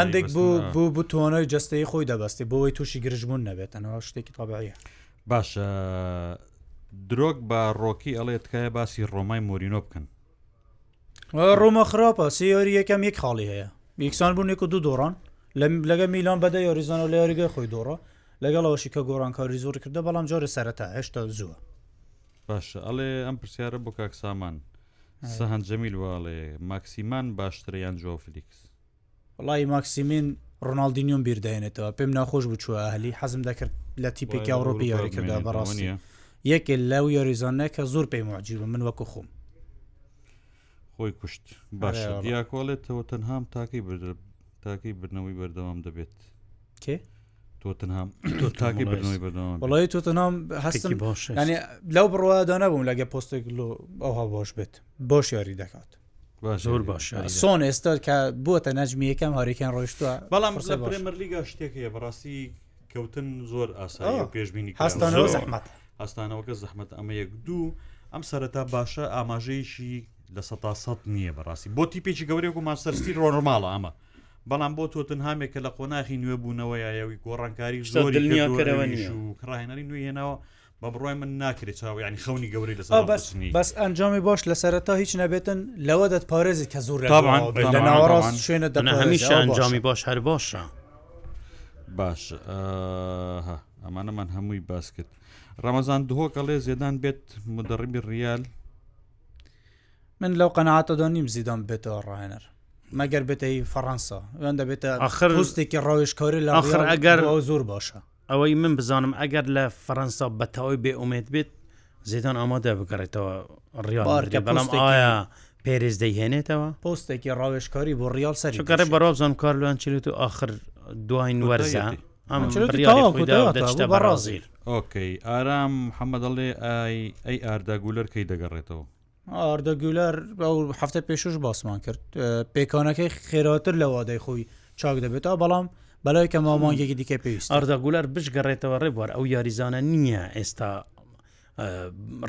هەندێک بوو بوو تۆنەوەی جستەی خۆی دەبستی بۆی تووشی گرژبوون نەبێت ئەنەوە شتێکی تابعە باشە درۆک بە ڕۆکی ئەڵێت تکایە باسی ڕۆمای مۆرینۆ بکەن ڕۆمە خراپە سیۆری یەکەم یەک خاڵی هەیە یەکسان بوونێک و دوو دۆڕان لەگە میلان بەدە یاریزان و لە یاریگە خۆی دۆڕە لەگەڵەوەشی کە گۆڕانکاری زۆر کردە بەڵام جارە سەرەتا هێشتا زووە باشە ئەڵێ ئەم پرسیارە بۆ کاک سامان سەهند جەمیل وواڵێ ماکسیمان باشتریان جۆفلیکس وڵی ماکسیمین ڕۆناالدینیۆم بیردێنێتەوە پێم ناخۆش بچووە هەلی حەزم دەکرد لە تیپێکی ئەوروپی یاریکردا بەڕاستە یەکێ لەو یاریزانە کە زۆر پێی ماجیبە من وەکو خۆم خۆی کوشت باشە دیاکۆڵێتەوە تەنهام تاکەی تاکەی برنەوەی بەردەوام دەبێت کێ؟ تۆتنهام تۆ تاکی بنەوەی بەدەوام بەڵی تۆتنام هەستم باش ینی لەو بڕوادا نەبووم لەگە پۆستێک لۆ ئەوها باش بێت بۆش یاری دەکات زۆر باش سۆن ئێستا کە بووە نەجمی یەکەم هەریکان ڕۆیشتووە بەڵام پرمەرلیگا شتێکە بەڕاستی کەوتن زۆر ئاسایی پێشبینی هەستانەوە زەحمەت هەستانەوە کە زەحمەت ئەمە یەک دوو ئەم سەرەتا باشە ئاماژەیەشی لە سەد نییە بەڕاستی بۆ تیپێکی گەورێک و ماسەرسی ڕۆنماڵە ئەمە بەڵام بۆ تۆ تەنهامێکە لە قۆناخی نوێ بوونەوە یاوی گۆڕانکاری زۆریکەرەوەنیش و کڕاهێنەری نوێنەوە بە بڕۆی من ناکرێت چاوە ینی خەونی گەوری لە بەسنی بەس ئەنجامی باش لە سەرەتا هیچ نەبێتن لەوە دەت پارێزی کە زۆر لە ناوەڕاست شوێنە دەنا هەمیشە ئەنجامی باش هەر باشە باش ئەمانەمان هەمووی باس کرد ڕەمەزان دهۆکە لێ زێدان بێت مدەڕبی ریال من لەو قەنەعاتەدا نیم زیدان بێتەوە ڕایەنەر مەگەر بێتەی فەڕەنسا وێن دەبێتە آخر ڕستێکی ڕۆیشکاری لە آخر ئەگەر ئەو زۆر باشە ئەوەی من بزانم ئەگەر لە فەەنسا بەتەوەی بێ ئومێت بێت زیدان ئامادە بگەڕێتەوە ڕیارکە بەڵام ئایا پێرز دەیهێنێتەوە پۆستێکی ڕاوێشکاری بۆ ڕیال سەرکاری بەڕابزان کارلوان چلوت و آخر دوین وەرزە بەڕازیر ئۆکەی ئارام محەممەدەڵێ ئای ئەی ئارداگولەر کەی دەگەڕێتەوە ئاردەگولەر هەفتە پێشش باسمان کرد پێکانەکەی خێراتر لە وادەی خۆی چاک دەبێت تا بەڵام بەلای کە مامانگێکی دیکە پێویست ئاردەگولەر بشگەڕێتەوە ڕێبوار ئەو یاریزانە نییە ئێستا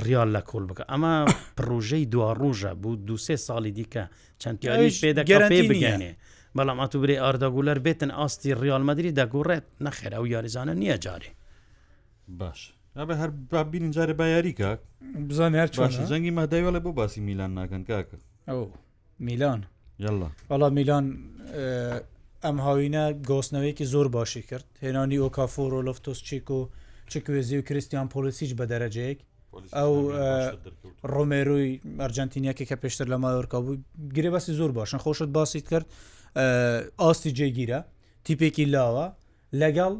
ریال لە کۆل بکە ئەمە پرۆژەی دواڕۆژە بوو دو سێ ساڵی دیکە چەند یاری پێدەگەڕێ بگەێنێ. بەڵام ئاتوبری ئاردەگولەر بێتن ئاستی ڕیالمەدرری دەگۆڕێت نەخێر ئەو یاریزانە نییە جارێ باش. ئەبە هەر بابین جارە بایاری کاک بزان هەر باش جەنگی ماداویڵێ بۆ باسی میلان ناکەن کاکە ئەو میلان یله ئەڵا میلان ئەم هاوینە گۆستنەوەیەکی زۆر باشی کرد هێنانی ئۆکافۆر و لەفتۆسچیک و چکوێزی و کریسیان پۆلیسیش بە دەرەجەیەک ئەو ڕۆمێروی ئەرجنتینیەکە کە پێشتر لە مایۆرکا بوو گرێ باسی زۆر باشن خۆشت باسییت کرد ئاستی جێگیرە تیپێکی لاوە لەگەڵ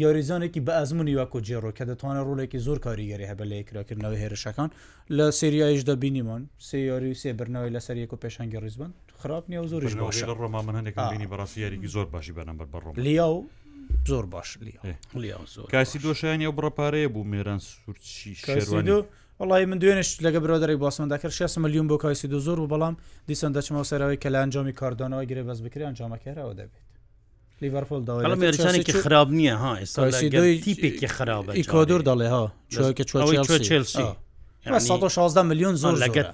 یاریزانێکی بە ئەزمموی واکۆ جێڕۆ کە دەتوانە ڕوولێکی زۆر کاریگەری هەبە لە یکراکردنەوەی هێرشەکان لە سریایش دەبینیمان سێ یاری سێ برنەوەی لەسەر یەک و پێشنگی ڕیزبن خراپ نیە و زۆر ڕۆما من هەندێکبینی بەڕاستیارێکی زۆر باشی بەنمبەر بەڕۆم لیا و زۆر باش کاسی دۆشیان و بڕپارەیە بوو مێران سوورچی شێوانی وڵی من دوێنش لەگە برادری باسمەداکرد 6 میلیون بۆ کاسی دو زۆر و بەڵام دیسان دەچمەوە سەرەوەی کە لە ئەنجامی کاردانەوە گرێ بەس بکری ئەنجامەکەرەوە دەبێت لیڤەرپۆل داڵێریشانێکی خراب نییە ها ئێستاپێکی خراپە ئیکۆدۆر دەڵێ هاکە 16 میلیۆن زۆر لەگەت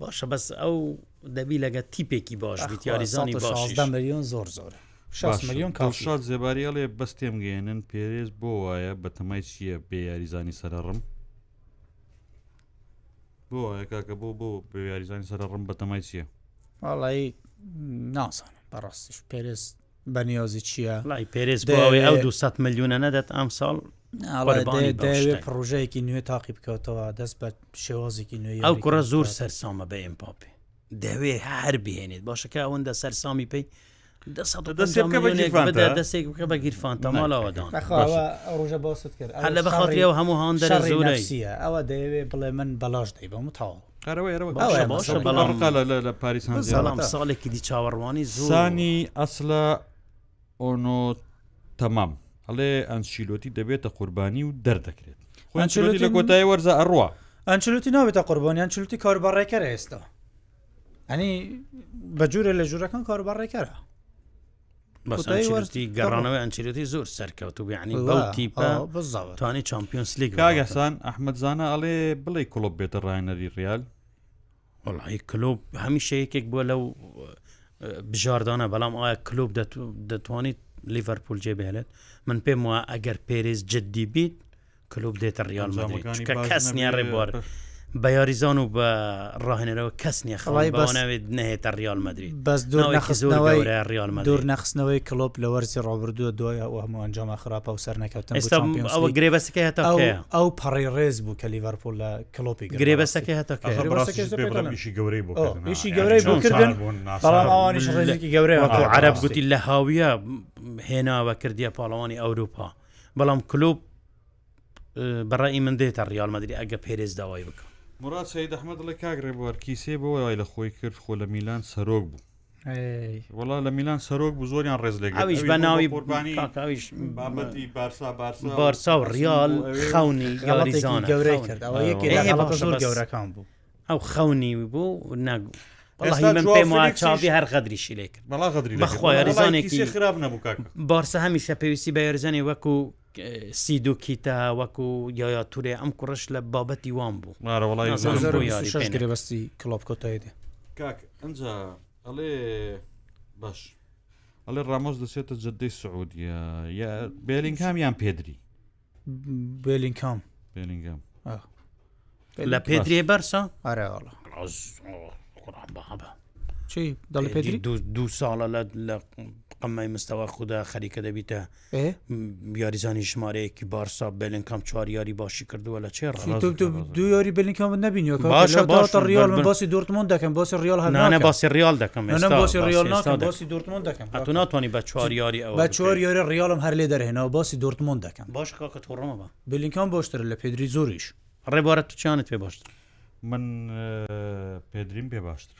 باشە بەس ئەو دەبی لەگە تیپێکی باش یاریزانی میلیۆن زۆر زۆر میلیۆن کاشات زێباریڵێ بەستێم گەێنن پێرێز بۆ وایە بەتەمای چییە بێ یاریزانی سەرڕم بۆ وایە کاکە بۆ بۆ بێ یاریزانی سەرڕم بەتەمای چییە؟ وڵی ناسان بەڕاستیش پێرست بەنیۆزی چییە لای پێرز بۆەوەی ئەو 200 میلیونە نەدەت ئەم ساڵ دەوێت پرۆژەیەکی نوێ تاقی بکەوتەوە دەست بە شێوازێکی نوێ ئەو کوڕە زۆر سەرسامە بە ئمپاپی دەوێ هەر بهێنێت باشەکە ئەوەندە سەررسامی پێی دەستێک بکە بە گیرفان تەماڵەوەدان ڕژە باست کرد لە بەخڵی ئەو هەموو هاان دەرە زۆرسیە ئەوە دەیەوێ بڵێ من بەلاش دەی بەم تاوە لە پاریسان ساڵێکی دی چاوەڕوانی زۆرانی ئەسلە ئۆنۆ تەمام ئەڵێ ئەنشیلۆتی دەبێتە قوربانی و دەردەکرێت خۆیانشیلۆتی لە کۆتایی وەرزە ئەڕوە ئەنچلوتی ناوێتە قوربانیان چلوتی کاربارڕێکەرە ئێستا ئەنی بەجوورە لە ژوورەکان کاربارڕێکەرە بەستی گەڕانەوەی ئەنچێتی زۆر سەرکەوتوب ینی بەوتیپتوانی چمپیۆنس لیگ کاگەسان ئەحمد زانە ئەڵێ بڵێ کلوب بێتە ڕایەنەری ریال وڵی کلوب هەمی شەیەکێک بووە لەو بژاردانە بەڵام ئایا کلوب دەتوانیت لیڤەرپول جێ بهێلێت من پێم وایە ئەگەر پێرز جددی بیت کلوب دێتە ریال کەس نیە ڕێبوار بە یاریزان و بە ڕاهێنەرەوە کەس نیە خڵی بەناوێت نهێتە ریال مدرید بەس دوور نەخستنەوەی ریال دوور نەخستنەوە کلۆپ لە وەرزی ڕابردووە دوای ئەو هەموو ئەنجامە خراپە و سەر نەکەوتن ئێستا ئەوە گرێبەسەکە هەتا ئەو پەڕی ڕێز بوو کە لیڤەرپۆل لە کلۆپی گرێبەسەکە هەتاکەیشی گەورەی بوو ئیشی گەورەی بوو کردن بەڵاموانیش ڕێزێکی گەورەیە عرب گوتی لە هاویە هێناوە کردیە پاڵەوانی ئەوروپا بەڵام کلوب بەڕی من دێتە ریال مدرری ئەگە پێرێز داوای بکە مرات سید ئەحمەد لە کاگرێ بوار کیسێ بۆ وای لە خۆی کرد خۆ لە میلان سەرۆک بوو وڵا لە میلان سەرۆک بوو زۆریان ڕێز لەگەش بە ناوی قوربانیش بابەتی بارسا بارسا و ریال خاونی یاریزان گەورەی کرد زۆر گەورەکان بوو ئەو خەونی بوو ناگو چاوی هەر غەدریشی لێ کرد بەڵا غەدری بەخوای ریزانێکی خراب نەبوو بارسە هەمیشە پێویستی بە یاریزانێ وەکو سید و کیتە وەکو یایا تورێ ئەم کوڕش لە بابەتی وان بوو بەستی کلۆپ کۆتایێ کاک ئەجا ئەڵێ باش ئەڵێ ڕامۆز دەچێتە جددەی سعودیە یا بێلینگام یان پێدری بێلینگام بێلینگام لە پێدرێ بەرسە ئارەڵە چی دەڵ پێدری دو ساڵە لە لە ئەمای مستەوە خوددا خەریکە دەبیتە یاریزانی ژمارەیەکی بارسا بلنکام چوار یاری باشی کردووە لە چێ دو یاری بلنکام نبینیۆ ریال باسی دورتمون دەکەم باسی ریال هەنانە باسی ریال دەکەم باسی ریال باسی دورتمون دەکەم تو ناتوانانی بە چوار یاری ئەو بە چوار یاری ریالم هەر لێ دەرهێنەوە باسی دورتمون دەکەم باش کاکە تۆڕمەوە بلینکام باشتر لە پێدری زۆریش ڕێبارەت تو چیانت پێ باشتر من پێدریم پێ باشتر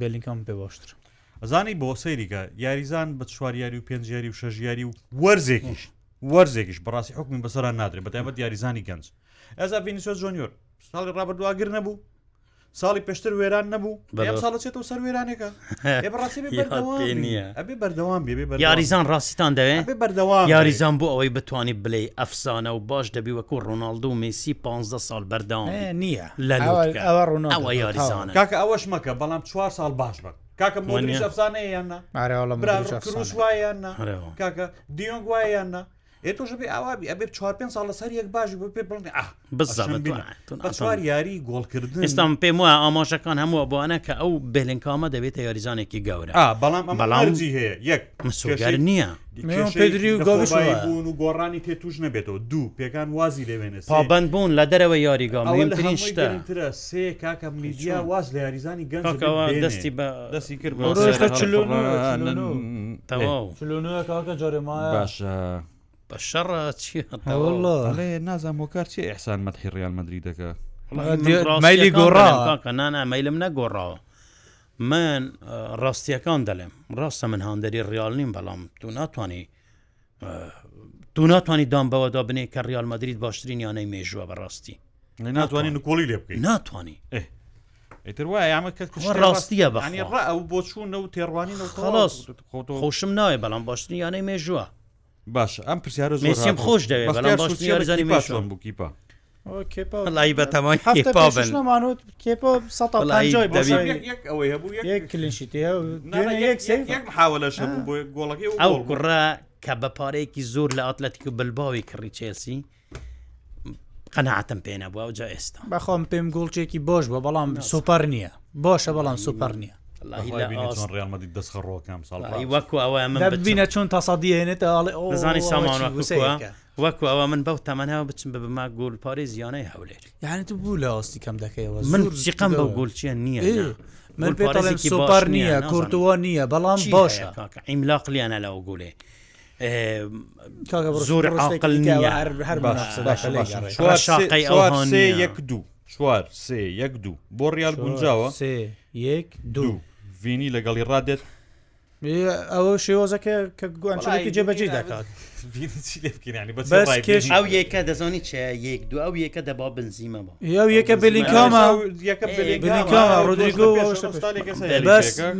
بلینکام پێ باشتر ئەزانی بۆ سەیریگە یاریزان بە چواریاری و پێنجیاری و شەژیاری و وەرزێکیش وەرزێکیش بەڕاستی حکمی بەسەران نادرێت بە تایبەت یاریزانی گەنج ئەزا ڤینیسۆ جۆنیۆر ساڵی ڕابردواگر نەبوو ساڵی پێشتر وێران نەبوو ساڵە چێتەوە سەر وێرانێکە ئەبێ بەردەوام بێ یاریزان ڕاستیتان دەوێت بەردەوام یاریزان بۆ ئەوەی بتانی بڵێ ئەفسانە و باش دەبی وەکو ڕۆناالدو و میسی 15 سال بەردام نییە لە ئەوە ڕۆناەوە یاریزان کاکە ئەوەش مەکە بەڵام چوار سال باش بک کاکە مۆنیش ئەفسانەیە یاننا وایەننا کاکە دیۆنگ وایەننا ئێ تۆش بێ ئاوابی ئەبێ 4 5 ساڵ لەسەر یەک باش بۆ پێ بڵێ بزار یاری گۆڵکردن ئێستام پێم وایە ئاماژەکان هەموو بۆانە کە ئەو بێلنکامە دەبێتە یاریزانێکی گەورە بەڵام بەڵامجی هەیە یەک مسوگەر نییە پێدری و بوون و گۆڕانی تێ توش نەبێتەوە دوو پێکان وازی لەوێنێت پابند بوون لە دەرەوە یاریگامترین شتە سێ کاکە میدیا واز لە یاریزانی گەنجەوە دەستی بە دەستی کرد تەواو جارێمایە باشە. بە شەڕە چیڵێ نازانام وکار چی ئەحسان مەتحی ڕیال مدرری دەکە مەلی گۆڕاکە نانا مەلم نەگۆڕاوە من ڕاستیەکان دەلێم ڕاستە من هاندەری ڕیال نیم بەڵام تو ناتانی تو ناتانی دام بەوەدا بنێ کە ریال مدرید باشترین یانەی مێژووە بە ڕاستی ناتوانین نکۆلی لێ بکەین ناتانی ئێتر وایە ئەمە ڕاستیە بە ئەو بۆ چوون و تێڕوانی خلاص خۆشم ناوێ بەڵام باشترین یانەی مێژووە باش ئەم پرسیارە زۆر خۆش دەوێت بکیپا لای بەتەمای نامانوت کێپۆ ئەو کوڕا کە بە پارەیەکی زۆر لە ئاتلەتیک و بلباوی کڕی چێسی قەنەعتم پێێنە بووە جا ئێستا بەخۆم پێم گوڵچێکی بۆش بە بەڵام سوپەر نییە بۆشە بەڵام سوپەر نییە ڕێمەدی دەستخەڕۆکەم ساڵ وەکو ئەوە من ببینە چۆن تاسادی هێنێتەڵێ نزانی سامانوە وەکو ئەوە من بەو تەمەنەوە بچم بە بما گۆل پارێ زیانەی هەولێر یعنی تو بوو لە ئاستی کەم دەکەیەوە من سیقم بە گۆلچیە نییە من پێپار نییە کورتوە نییە بەڵام باشە ئیملاقلیانە لەو گولێ. زۆر عقل نیە هەر باش دوو چوار سێ یەک دوو بۆ ڕیال گونجاوە سێ یەک دوو ڤینی لەگەڵی ڕادێت ئەوە شێوەزەکە کە گوانچەیەکی جێبەجێ دەکات ئەو یەکە دەزانی چ یەک دو ئەو یەکە دەبا بنزیمە بە یاو یەکە بلیکامە ڕۆدریگۆ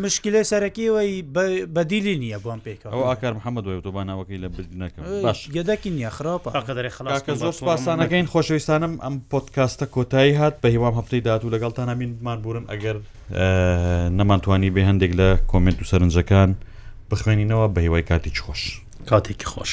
مشکلە سەرەکیەوەی بەدیلی نییە بۆم پێکەوە ئەو ئاکار محەممەد دوێت تۆبانەوەکەی لە بردنەکەم باش یەدەکی نییە خراپەدەری خلاکە زۆر پاسانەکەین خۆشەویستانم ئەم پۆتکاستە کۆتایی هات بە هیوام هەفتەی داات و لەگەڵتان ئەمینمان بورم ئەگەر نەمانتوانی بێ هەندێک لە کۆمنت و سەرنجەکان بخوێنینەوە بە هیوای کاتیچ خۆش کاتێکی خۆش